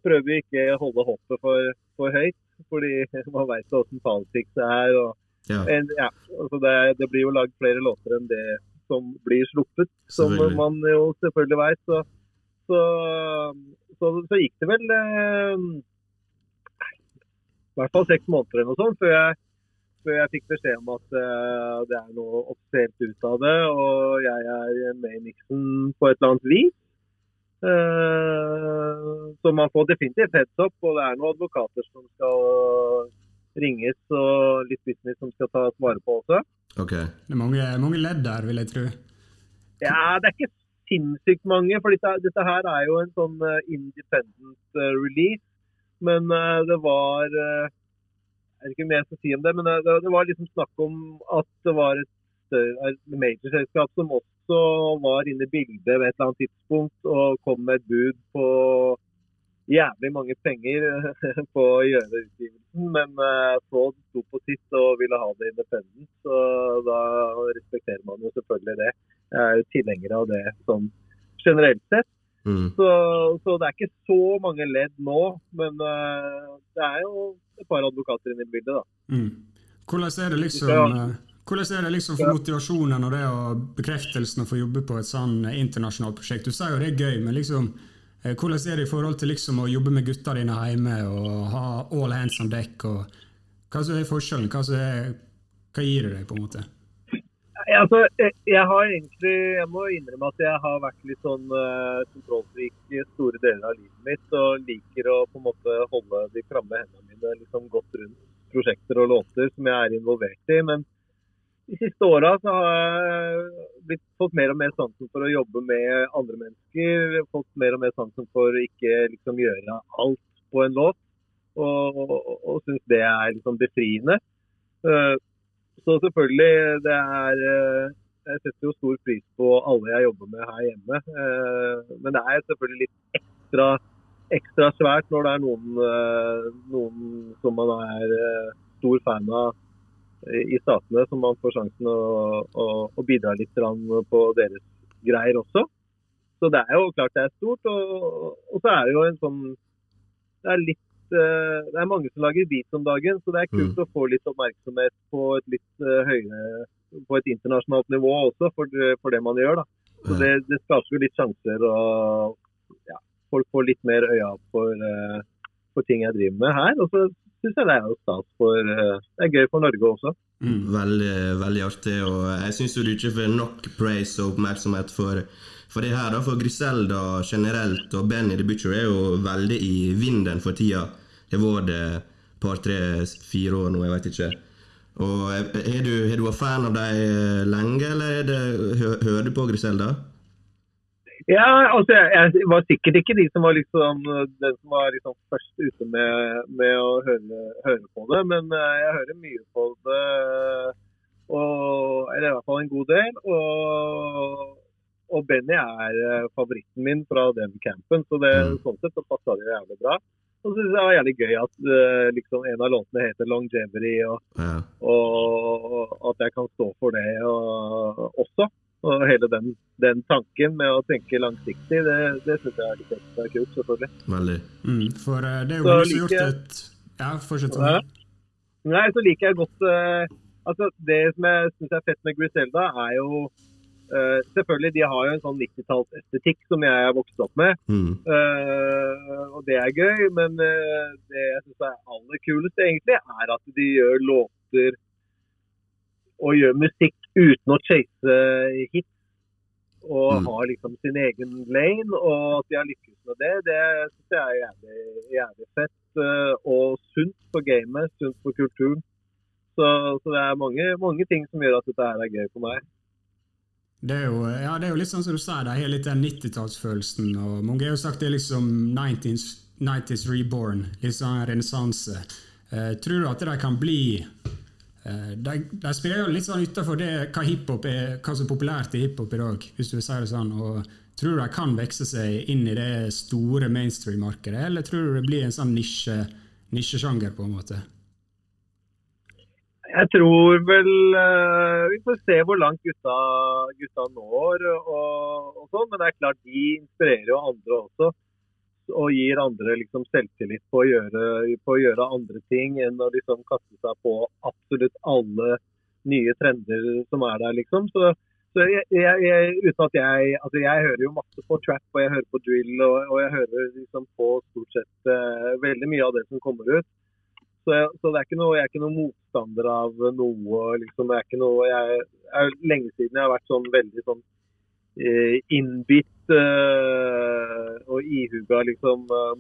prøver jo ikke å holde hoppet for, for høyt. Fordi man veit åssen politics er. og Ja, en, ja, altså det, det blir jo lagd flere låter enn det som blir sluppet, som man jo selvfølgelig veit. Så, så, så, så gikk det vel eh, i hvert fall seks måneder eller noe sånt før jeg, før jeg fikk beskjed om at eh, det er noe offisielt ut av det, og jeg er med i miksen på et eller annet vis. Eh, så man får definitivt heads up, og det er noen advokater som skal ringes, og litt business som skal tas vare på også. ok. Det er mange, mange ledd der, vil jeg tro. Ja, det er ikke sinnssykt mange, for dette, dette her er jo en sånn eh, independent eh, release. Men eh, det var Jeg vet ikke mer jeg skal si om det, men det, det var liksom snakk om at det var et et majorselskap som også var inne i bildet ved et eller annet tidspunkt og kom med et bud på jævlig mange penger på å gjøre utgivelsen. Men Fraud sto på sitt og ville ha det independent, så da respekterer man jo selvfølgelig det. Jeg er jo tilhenger av det sånn generelt sett. Mm. Så, så det er ikke så mange ledd nå, men uh, det er jo et par advokater inne i bildet, da. Mm. Hvordan er det liksom Ja. eh, hvordan er det liksom for motivasjonen og det og bekreftelsen å få jobbe på et sånn eh, internasjonalt prosjekt? Du sier jo det er gøy, men liksom, hvordan er det i forhold til liksom å jobbe med gutta dine hjemme og ha all hands on deck? og Hva er forskjellen? Hva, er, hva gir det deg, på en måte? Altså, jeg, jeg har egentlig, jeg må innrømme at jeg har vært litt sånn uh, kontrollfrik i store deler av livet mitt, og liker å på en måte holde de klamme hendene mine liksom godt rundt prosjekter og låter som jeg er involvert i. Men de siste åra har jeg blitt, fått mer og mer sansen for å jobbe med andre mennesker. Fått mer og mer sansen for å ikke liksom gjøre alt på en låt, og, og, og syns det er liksom befriende. Eh, så selvfølgelig, det er eh, Jeg setter jo stor pris på alle jeg jobber med her hjemme. eh, Men det er selvfølgelig litt ekstra, ekstra svært når det er noen, eh, noen som man er stor fan av i statene, som man får sjansen å, å, å bidra litt på deres greier også. Så det er jo klart det er stort. Og, og så er det jo en sånn Det er litt det er mange som lager beats om dagen, så det er kult å få litt oppmerksomhet på et litt eh, høyere på et internasjonalt nivå også for, for det man gjør. da. Så det, det skaper jo litt sjanser, og ja, folk får litt mer øya for, eh, for ting jeg driver med her. Og så syns jeg det er jo stas for eh, Det er gøy for Norge også. Mm. Veldig, veldig artig. Og jeg syns du ikke får nok praise og oppmerksomhet for, for det her. da, For Griselda generelt og Benny the Butcher er jo veldig i vinden for tida. Det har vært det et par, tre, fire år nå, jeg vet ikke. Og er er du, er du vært fan av dem lenge, eller er det, hører du på Griselda? Ja, altså jeg var sikkert ikke de som var liksom den som var liksom først ute med, med å høre, høre på det, men eh, jeg hører mye på det. Og, eller i hvert fall en god del. Og, og Benny er eh, favoritten min fra den campen, så det, Mm. sånn sett så passa det jævlig bra. Og så syns jeg det var jævlig gøy at uh, liksom en av låtene heter 'Longevity', og, Ja. og at jeg kan stå for det og, også. Og hele den, den tanken med å tenke langsiktig, det, det syns jeg er litt ekstra kult, selvfølgelig. Veldig. Mm. For eh, det er jo Så mange som har gjort et Ja, fortsett. Ja. Nei, så liker jeg godt uh, altså Det som jeg syns er fett med Griselda, er jo eh, Selvfølgelig, de har jo en sånn 90-tallsestetikk som jeg er vokst opp med. Mm. Uh, og det er gøy, men uh, det jeg syns er aller kulest, egentlig, er at de gjør låter og gjør musikk uten å chase hits. Og Mm. har liksom sin egen lane, og at de har lykkes med det, det syns jeg er jævlig, jævlig fett. og sunt for gamet, sunt for kulturen. Så, så det er mange, mange ting som gjør at dette her er gøy for meg. Det er, jo, ja, det er jo litt sånn som du sier, de har litt den 90-tallsfølelsen. og Mange har jo sagt det er liksom 90s, 90s reborn, litt sånn renessanse. Uh, tror du at de kan bli uh, de, de spiller jo litt sånn utafor hva er, hva som er populært i hiphop i dag, hvis du vil si det sånn. og Tror du de kan vekse seg inn i det store mainstream-markedet, eller tror du det blir en sånn nisje, nisjesjanger, på en måte? Jeg tror vel eh, Vi får se hvor langt gutta, gutta når og, og sånn. Men det er klart de inspirerer jo andre også. Og gir andre liksom selvtillit på å, gjøre, på å gjøre andre ting enn å liksom kaste seg på absolutt alle nye trender som er der, liksom. Så, så jeg, jeg, jeg, uten at jeg Altså jeg hører jo masse på trap og jeg hører på drill og, og jeg hører liksom på stort sett uh, veldig mye av det som kommer ut. Så, jeg, så det er noe, jeg er ikke noen motstander av noe. liksom, det er ikke noe, jeg, er lenge siden jeg har vært sånn veldig sånn eh, innbitt eh, og ihuga liksom eh,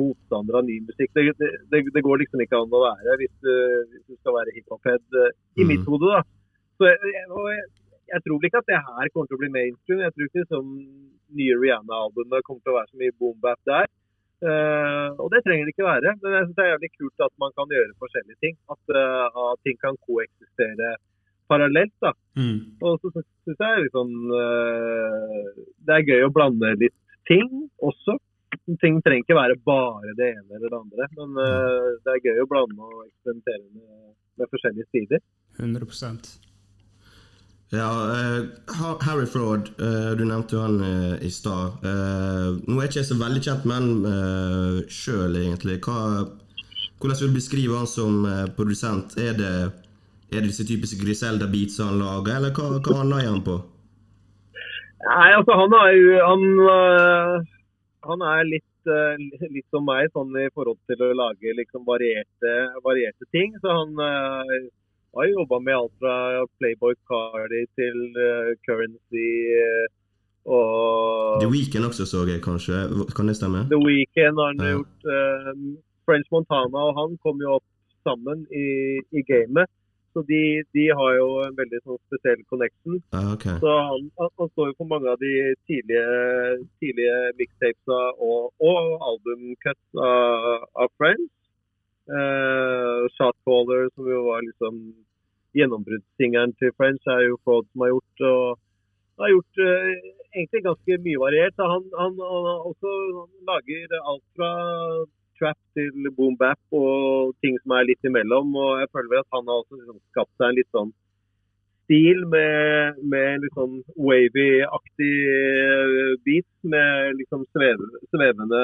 motstander av ny musikk. Det, det, det, det går liksom ikke an å være hvis du, hvis du skal være hiphop-head eh, i mm. mitt hode. da. Så jeg, jeg, jeg, tror ikke at det her kommer til å bli mainstream. Jeg tror ikke liksom nye Rihanna-albumet kommer til å være så mye boom-bap der. Eh, og det trenger det ikke være. Men jeg synes det er jævlig kult at man kan gjøre forskjellige ting. At, uh, at ting kan koeksistere parallelt. da. Mm. Og så syns jeg liksom uh, det er gøy å blande litt ting også. Ting trenger ikke være bare det ene eller det andre. Men det er gøy å blande og eksperimentere med, med forskjellige sider. 100 Ja, uh, Harry Fraud, uh, du nevnte jo han uh, i stad. Nå er ikke jeg så veldig kjent med han uh, sjøl, egentlig. Hva, hvordan vil du beskrive han som produsent? Er det, er det disse typiske Griselda-beats han lager, eller hva, hva annet han på? Nei, altså han er jo Han, han er litt, litt som meg sånn i forhold til å lage liksom varierte, varierte ting. Så han har jobba med alt fra Playboy Cardi til uh, Currency uh, og The Weekend også, så jeg kanskje. Kan det stemme? The Weeknd har han Ja. gjort. øh, French Montana og han kom jo opp sammen i, i gamet. Så de, de har jo en veldig sånn spesiell connection. Ah, okay. Så han, han, står jo for mange av de tidlige, tidlige mixtapesa og, og albumcuts av, av Friends. Uh, Shotcaller, som jo var liksom gjennombruddssingeren til Friends, er jo Fraud som har gjort. og har gjort uh, egentlig ganske mye variert. Så Han, han, han også han lager alt fra trap til boom bap og ting som er litt imellom. Og jeg føler at han har også liksom skapt seg en litt sånn stil med, med litt sånn wavy-aktig eh, beat med liksom sveve, svevende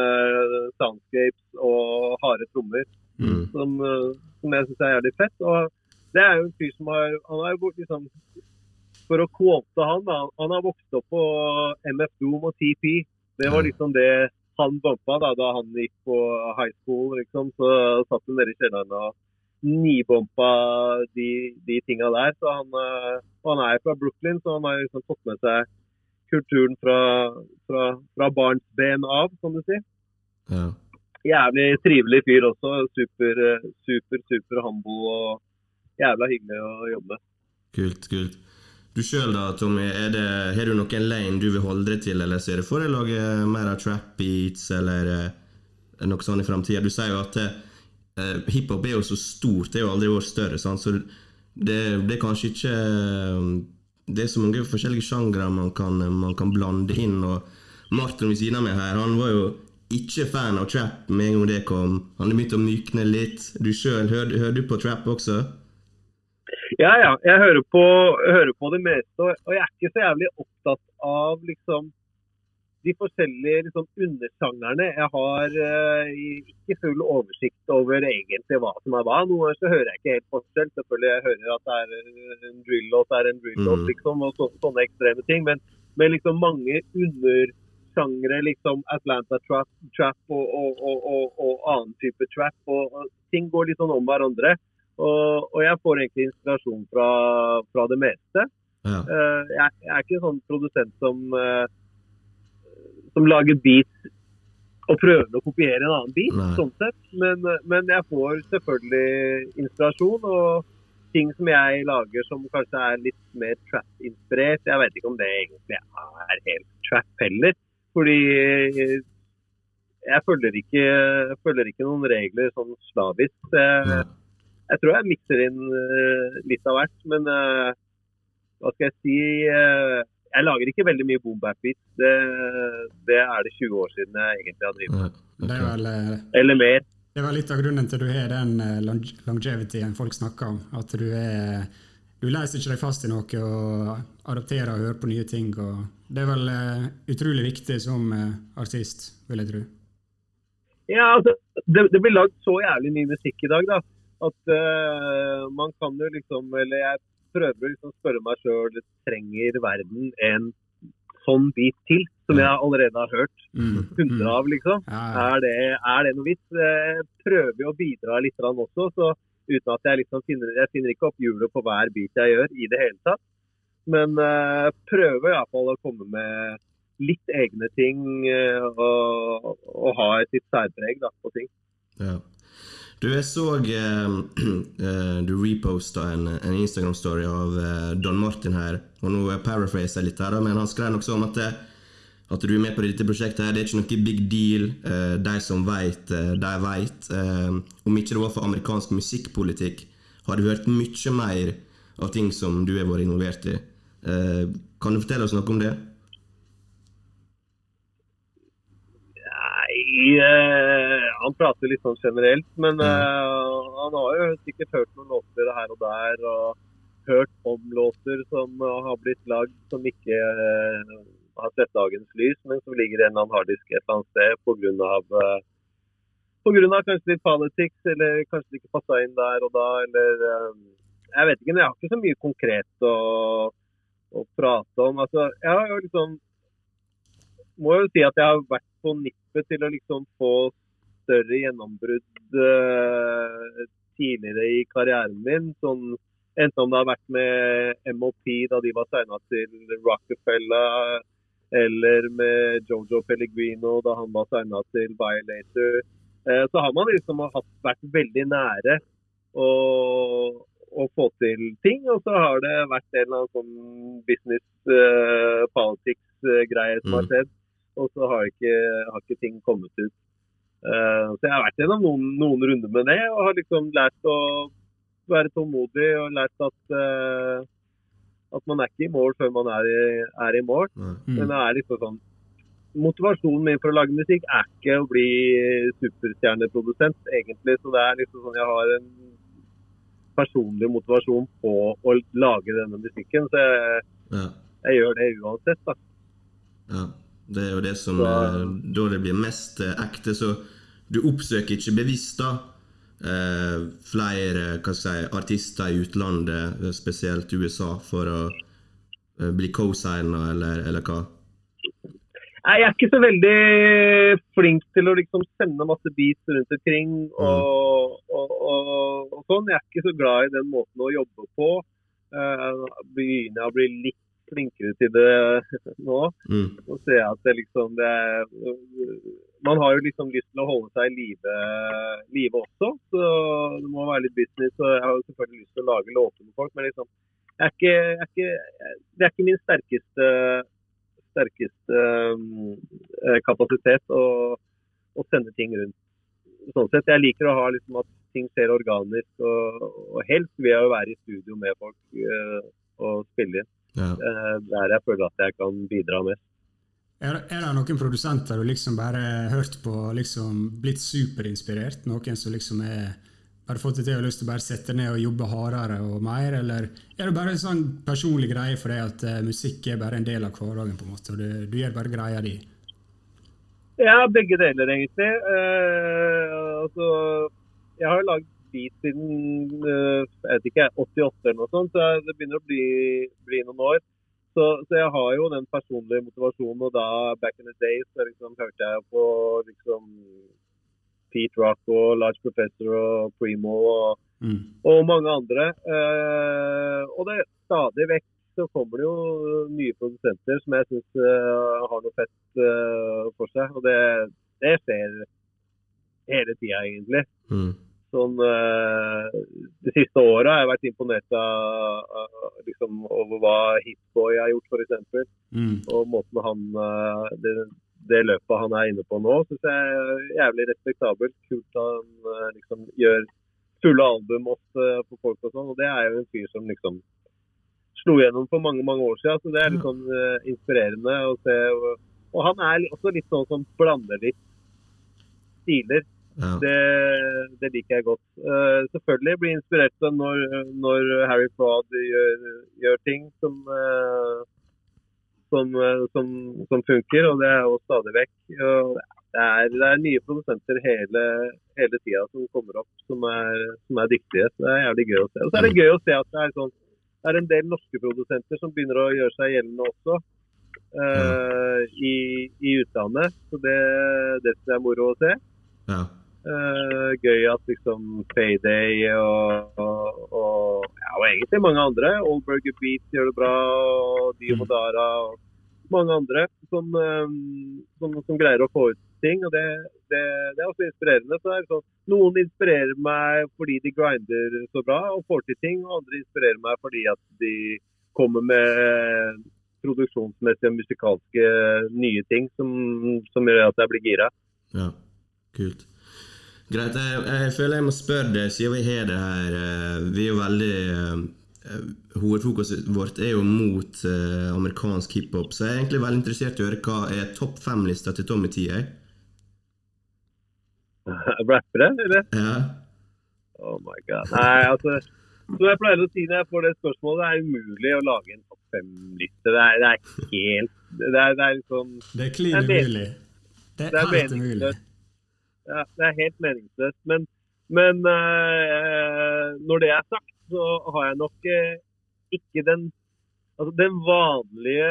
soundscapes og harde trommer Mm. som, eh, som jeg syns er jævlig fett. Og det er jo en fyr som har Han har jo liksom For å quote han, da. Han har vokst opp på MF Doom og TP. Det var liksom det han bompa da, da han gikk på high school, liksom. Så satt han nede i kjelleren og nibompa de, de tinga der. Så han, eh, han er fra Brooklyn, så han har liksom fått med seg kulturen fra, fra, fra barnsben av, kan du si Ja. jævlig trivelig fyr også. Super, eh, super, super humble og jævla hyggelig å jobbe. Kult, kult. Du sjøl da, Tommy, det, har du noen lane du vil holde deg til, eller ser du for deg å lage mer av trap beats, eller eh, noe sånt i framtida? Du sier jo at eh, hiphop er jo så stort, det er jo aldri vært større, sant? så det, det er kanskje ikke eh, Det er så mange forskjellige sjangre man man kan blande inn, og Martin ved siden av meg her, han var jo ikke fan av trap med en gang det kom. Han har begynt å mykne litt. Du sjøl, hører, hører du på trap også? Ja, ja. Jeg hører på, hører på det meste, og jeg er ikke så jævlig opptatt av liksom de forskjellige liksom, undersjangerne. Jeg har uh, ikke full oversikt over egentlig hva som er hva. Noen ganger så hører jeg ikke helt forskjell. Selvfølgelig jeg hører at det er en drill-låt, det er en drill-låt, Mm. liksom, og så, sånne ekstreme ting. Men, men liksom mange undersjangre, liksom Atlanta trap, trap og, og, og, og, annen type trap. Og, og ting går litt sånn om hverandre. Og, og jeg får egentlig inspirasjon fra, fra det meste. Ja. Uh, jeg, jeg er ikke en sånn produsent som, uh, som lager beats og prøver å kopiere en annen beat, Nei. sånn sett. Men, men jeg får selvfølgelig inspirasjon og ting som jeg lager som kanskje er litt mer trap-inspirert. Jeg vet ikke om det egentlig er helt trap heller. Fordi jeg følger ikke, jeg følger ikke noen regler sånn slavisk. Ja. Jeg tror jeg mikser inn eh, litt av hvert, men eh, hva skal jeg si eh, Jeg lager ikke veldig mye boom bap beats. Det, det er det 20 år siden jeg egentlig har drevet med. Det er vel Eller mer. Det var litt av grunnen til du har den longevityen folk snakker om. At du er Du leser ikke deg fast i noe og adopterer og hører på nye ting. Det er vel uh, utrolig viktig som uh, artist, vil jeg tro. Ja, altså, det, det blir lagd så jævlig mye musikk i dag, da. At uh, man kan jo liksom Eller jeg prøver å liksom spørre meg sjøl trenger verden en sånn bit til, som jeg allerede har hørt Mm. hundre av, liksom. Er det, er det noe vits? Jeg prøver jo å bidra litt også, så uten at jeg liksom finner Jeg finner ikke opp hjulet på hver bit jeg gjør i det hele tatt. Men uh, prøver iallfall å komme med litt egne ting uh, og, og ha et litt særpreg da, på ting. Ja. Du, jeg så eh, eh, du reposta en, en Instagram-story av eh, Don Martin her. Og nå paraphraser jeg litt her, men han skrev noe om at, eh, at du er med på dette prosjektet. her, Det er ikke noe big deal. Eh, de som veit, de veit. Eh, om ikke det var for amerikansk musikkpolitikk, har du hørt mye mer av ting som du har vært involvert i. Kan du fortelle oss noe om det? Nei, eh, han prater litt sånn generelt, men eh, han har jo sikkert hørt noen låter her og der. og hørt om låter som eh, har blitt lagd som ikke eh, har sett dagens lys, men som ligger i en eller annen harddisk et eller annet sted pga. Uh, på grunn av kanskje litt politics, eller kanskje det ikke passa inn der og da, eller eh, Jeg vet ikke, men jeg har ikke så mye konkret å, å prate om. Altså, jeg har jo liksom Må jo si at jeg har vært på nippet til å liksom få større gjennombrudd eh, tidligere i karrieren min. Sånn, enten om det har vært med MOP da de var signa til Rockefeller, eller med Jojo Pellegrino da han var signa til Violator. Eh, så har man liksom hatt, vært veldig nære å, å få til ting. Og så har det vært en eller annen sånn business uh, politics-greie som har Mm. skjedd. Og så har ikke, har ikke ting kommet ut. Uh, så jeg har vært gjennom noen, noen runder med det og har liksom lært å være tålmodig og lært at uh, at man er ikke i mål før man er i, er i mål. Mm. Men det er liksom sånn Motivasjonen min for å lage musikk er ikke å bli superstjerneprodusent, egentlig. Så det er liksom sånn jeg har en personlig motivasjon på å lage denne musikken. Så jeg, Ja. jeg gjør det uansett, da. Ja, det er jo det som Så- eh, Da det blir mest eh, ekte, så du oppsøker ikke bevisst da eh, flere hva skal jeg si, artister i utlandet, spesielt USA, for å bli co-signa, eller, eller hva? Nei, Jeg er ikke så veldig flink til å liksom sende masse beats rundt omkring og, og, og, og sånn. Jeg er ikke så glad i den måten å jobbe på. Uh, begynner jeg å bli litt flinkere til det nå. Mm. Så ser jeg at det liksom det er, Man har jo liksom lyst til å holde seg i live, live også, så det må være litt business. Og jeg har jo selvfølgelig lyst til å lage låter med folk, men liksom jeg er ikke, jeg er ikke, Det er ikke min sterkeste, sterkeste eh, kapasitet å, å sende ting rundt. Sånn sett, Jeg liker å ha liksom at ting skjer organisk, og, og helst vil jeg jo være i studio med folk eh, og spille inn. Ja. Eh, der jeg føler at jeg kan bidra mest. Er, er det noen produsenter du liksom bare hørt på liksom blitt superinspirert? Noen som liksom er bare fått det til og lyst til å bare sette ned og jobbe hardere og mer? Eller er det bare en sånn personlig greie for deg at uh, musikk er bare en del av hverdagen, på en måte, og du, du gjør bare greia di? Ja, begge deler, egentlig. Uh, altså, jeg har lagd beat siden eh, jeg vet ikke, 88 eller noe sånt, så det begynner å bli, bli noen år. Så, så jeg har jo den personlige motivasjonen, og da back in the days så liksom, hørte jeg på liksom Pete Rock og Large Professor og Primo og Mm. og mange andre. Eh, og det stadig vekk så kommer det jo nye produsenter som jeg syns har noe fett uh, for seg. Og det, det skjer hele tida, egentlig. Mm. Sånn, eh, de siste åra har jeg vært imponert av, liksom, over hva Hitboy har gjort, f.eks. Mm. Og måten han eh, det, det løpet han er inne på nå, syns jeg er jævlig respektabelt. Kult han eh, liksom gjør fulle album ofte på folk og sånn. Og det er jo en fyr som liksom slo gjennom for mange mange år siden. Så det er litt sånn uh, inspirerende å se. Og, og han er også litt sånn som blander litt stiler. Ja. Det, det liker jeg godt. Uh, selvfølgelig blir jeg inspirert av når, når Harry Fraud gjør, gjør ting som, uh, som, uh, som, som funker, og det er jo stadig vekk. Det, er, det er nye produsenter hele, hele tida som kommer opp, som er, som er dyktige. Så det er jævlig gøy å se. Og så er det gøy å se at det er, sånn, det er en del norske produsenter som begynner å gjøre seg gjeldende også. i, I utlandet. Så det, det er moro å se. Ja. Eh, gøy at liksom Payday og, og, og, ja, og egentlig mange andre. Oldburger Beat gjør det bra, og Dio Mm. Modara og mange andre som, eh, som, som greier å få ut ting. og Det, det, det er også inspirerende. Er sånn, noen inspirerer meg fordi de grinder så bra og får til ting, og andre inspirerer meg fordi at de kommer med produksjonsmessige og musikalske nye ting som, som gjør at jeg blir gira. Ja, kult. Greit, jeg, jeg føler jeg må spørre deg, siden vi har det her eh, Vi er jo veldig eh, Hovedfokuset vårt er jo mot eh, amerikansk hiphop, så jeg er egentlig veldig interessert i å høre hva er topp fem-lista til Tommy T. jeg. Rappere, eller? Ja. Oh my god. Nei, altså Som jeg pleier å si når jeg får det spørsmålet, det er umulig å lage en topp fem-liste. Det, er- det er helt Det er, det er liksom Det er klin er umulig. Det er er helt umulig. Det er helt meningsløst. Men, men eh, når det er sagt, så har jeg nok eh, ikke den Altså den vanlige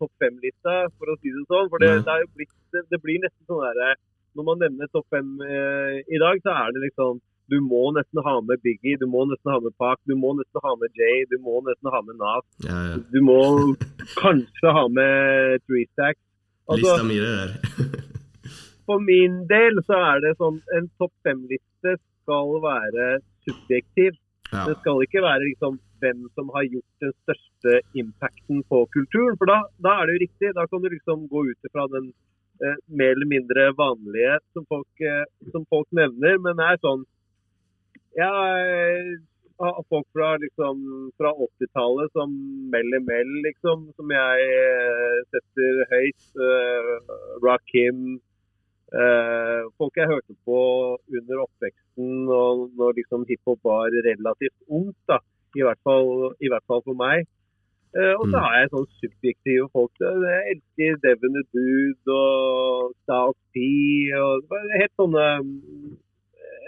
topp fem-lista, for å si det sånn. For det, det, blitt, det, det blir nesten sånn derre Når man nevner topp fem eh, i dag, så er det liksom Du må nesten ha med Biggie, du må nesten ha med Park, du må nesten ha med Jay, du må nesten ha med Nas. ja, ja. Du må kanskje ha med Three Stacks. Altså, Lista mi, det der. for min del så er det sånn En topp fem-liste skal være subjektiv. ja. Det skal ikke være liksom hvem som har gjort den største impacten på kulturen. For da, da er det jo riktig. Da kan du liksom gå ut ifra den eh, mer eller mindre vanlige som folk, eh, som folk nevner. Men det er sånn Ja, eh, av folk fra liksom fra 80-tallet som melder meld, liksom, som jeg eh, setter høyt. Eh, Rakim. Eh, folk jeg hørte på under oppveksten og når liksom hiphop var relativt ungt. da, I hvert fall, i hvert fall for meg. Eh, og så Mm. har jeg sånn subjektive folk. Jeg elsker Devon the Dude og Styles P. og helt sånne mm,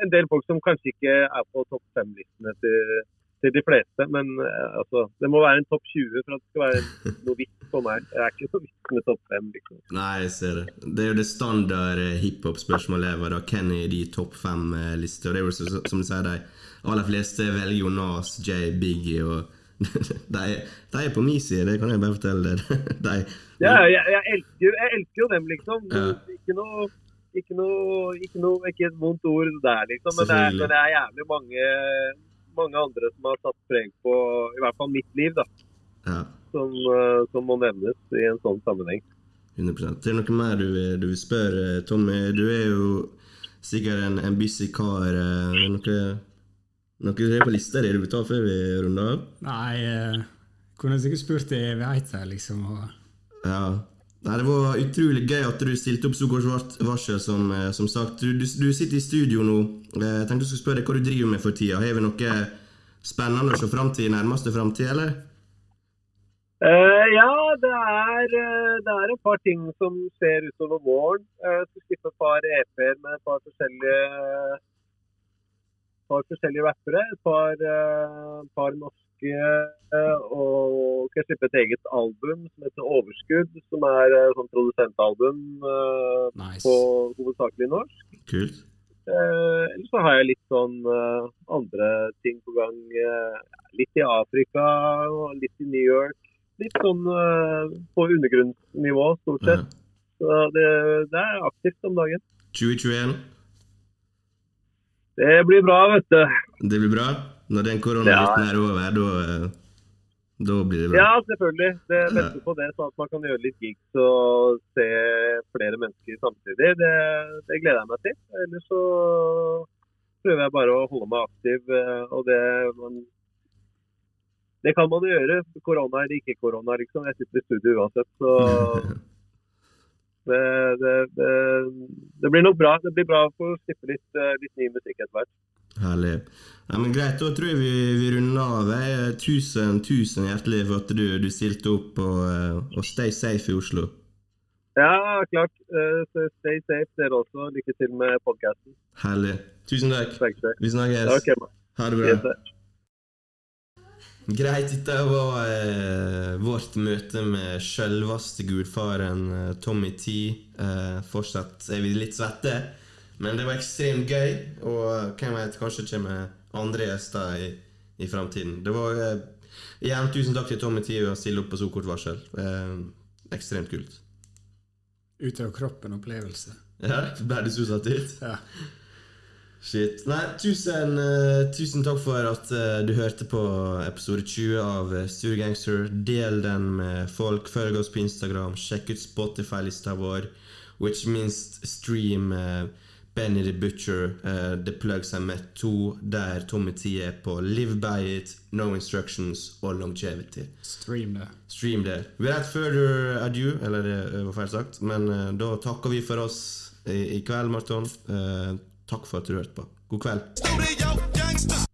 En del folk som kanskje ikke er på topp fem-listene til, til de fleste. Men eh, altså, det må være en topp 20 for at det skal være noe vits for meg. Jeg er ikke så vits med topp 5. liksom. Nei, jeg ser det. Det er jo det standard eh, hiphop-spørsmålet er da. Hvem er de topp fem-lister? Det er jo som du sier, de aller fleste velger jo Nas, Jay, Biggie og de, de er på min side, det kan jeg bare fortelle deg. De, Ja, jeg, jeg, elsker, jeg elsker jo dem, liksom. Ja. Ikke noe ikke noe, ikke noe Ikke et vondt ord der, liksom. Men det er, men det er jævlig mange, mange andre som har satt preg på i hvert fall mitt liv, da. ja, Som, eh, som må nevnes i en sånn sammenheng. 100% Er det noe mer du, du vil spørre, Tommy? Du er jo sikkert en, en busy kar. eh, Er det noe, noe du har på lista di du vil ta før vi runder av? Nei, jeg kunne sikkert spurt i evigheter, liksom. Og, Ja. Nei, Det var utrolig gøy at du stilte opp så kort varsel. Som, eh, som sagt, du, du, du sitter i studio nå. Eh, Jeg tenkte jeg skulle spørre deg hva du driver med for tida. Har vi noe spennende å se fram til i nærmeste framtid, eller? Uh, ja, det er, det er et par ting som skjer utover våren. Jeg skal slippe et par EP-er med et par forskjellige, par forskjellige rappere. Et par, uh, par norske. Eh, og skal slippe et eget album som heter Overskudd, som er et sånn produsentalbum eh, nice. på hovedsakelig norsk. Kult. Eh, Ellers så har jeg litt sånn eh, andre ting på gang. eh, litt i Afrika og litt i New York. Litt sånn eh, på undergrunnsnivå, stort sett. Så det, det er aktivt om dagen. 2021, Det blir bra, vet du. det blir bra? Når den koronavitten er over, da, da blir det bra? Ja, selvfølgelig. Det beste på det, sånn at man kan gjøre litt gigs og se flere mennesker samtidig. Det, det gleder jeg meg til. Ellers så prøver jeg bare å holde meg aktiv. eh, Og det, man, det kan man gjøre. Korona eller ikke korona, liksom. Jeg sitter i studio uansett. Så Det, det, det, det blir nok bra. Det blir bra for å slippe litt, eh, litt ny musikk etter hvert. Herlig. Ja, men Greit, da tror jeg vi, vi runder av. Jeg. Tusen, tusen hjertelig for at du, du stilte opp, og, eh, og stay safe i Oslo. Ja, klart. Eh, så stay safe dere også. Lykke til med podkasten. Herlig. Tusen takk. Vi snakkes. Ha det bra. Greit, dette var eh, vårt møte med sjølveste gudfaren eh, Tommy T. Eh, fortsatt er vi litt svette, men det var ekstremt gøy. Og hvem vet, kanskje kommer andre gjester i, i framtiden. Det var eh, Igjen tusen takk til Tommy T for å stille opp på så kort varsel. Eh, ekstremt kult. Ut av kroppen-opplevelse. Ja, ble det så satt ut? Ja. Shit. Nei, tusen, uh, tusen takk for at uh, du hørte på episode 20 av uh, Studio Gangster. Del den med folk. Følg oss på Instagram. Sjekk ut Spotify-lista vår. Which means stream uh, Benny the Butcher, uh, The Plugs I Met 2, der Tommy T er på Live By It, No Instructions og Longevity. Stream det. Stream det. Without further ado, eller det var feil sagt, men eh, da takker vi for oss i, i kveld, Marton. Eh, takk for at du hørte på. God kveld.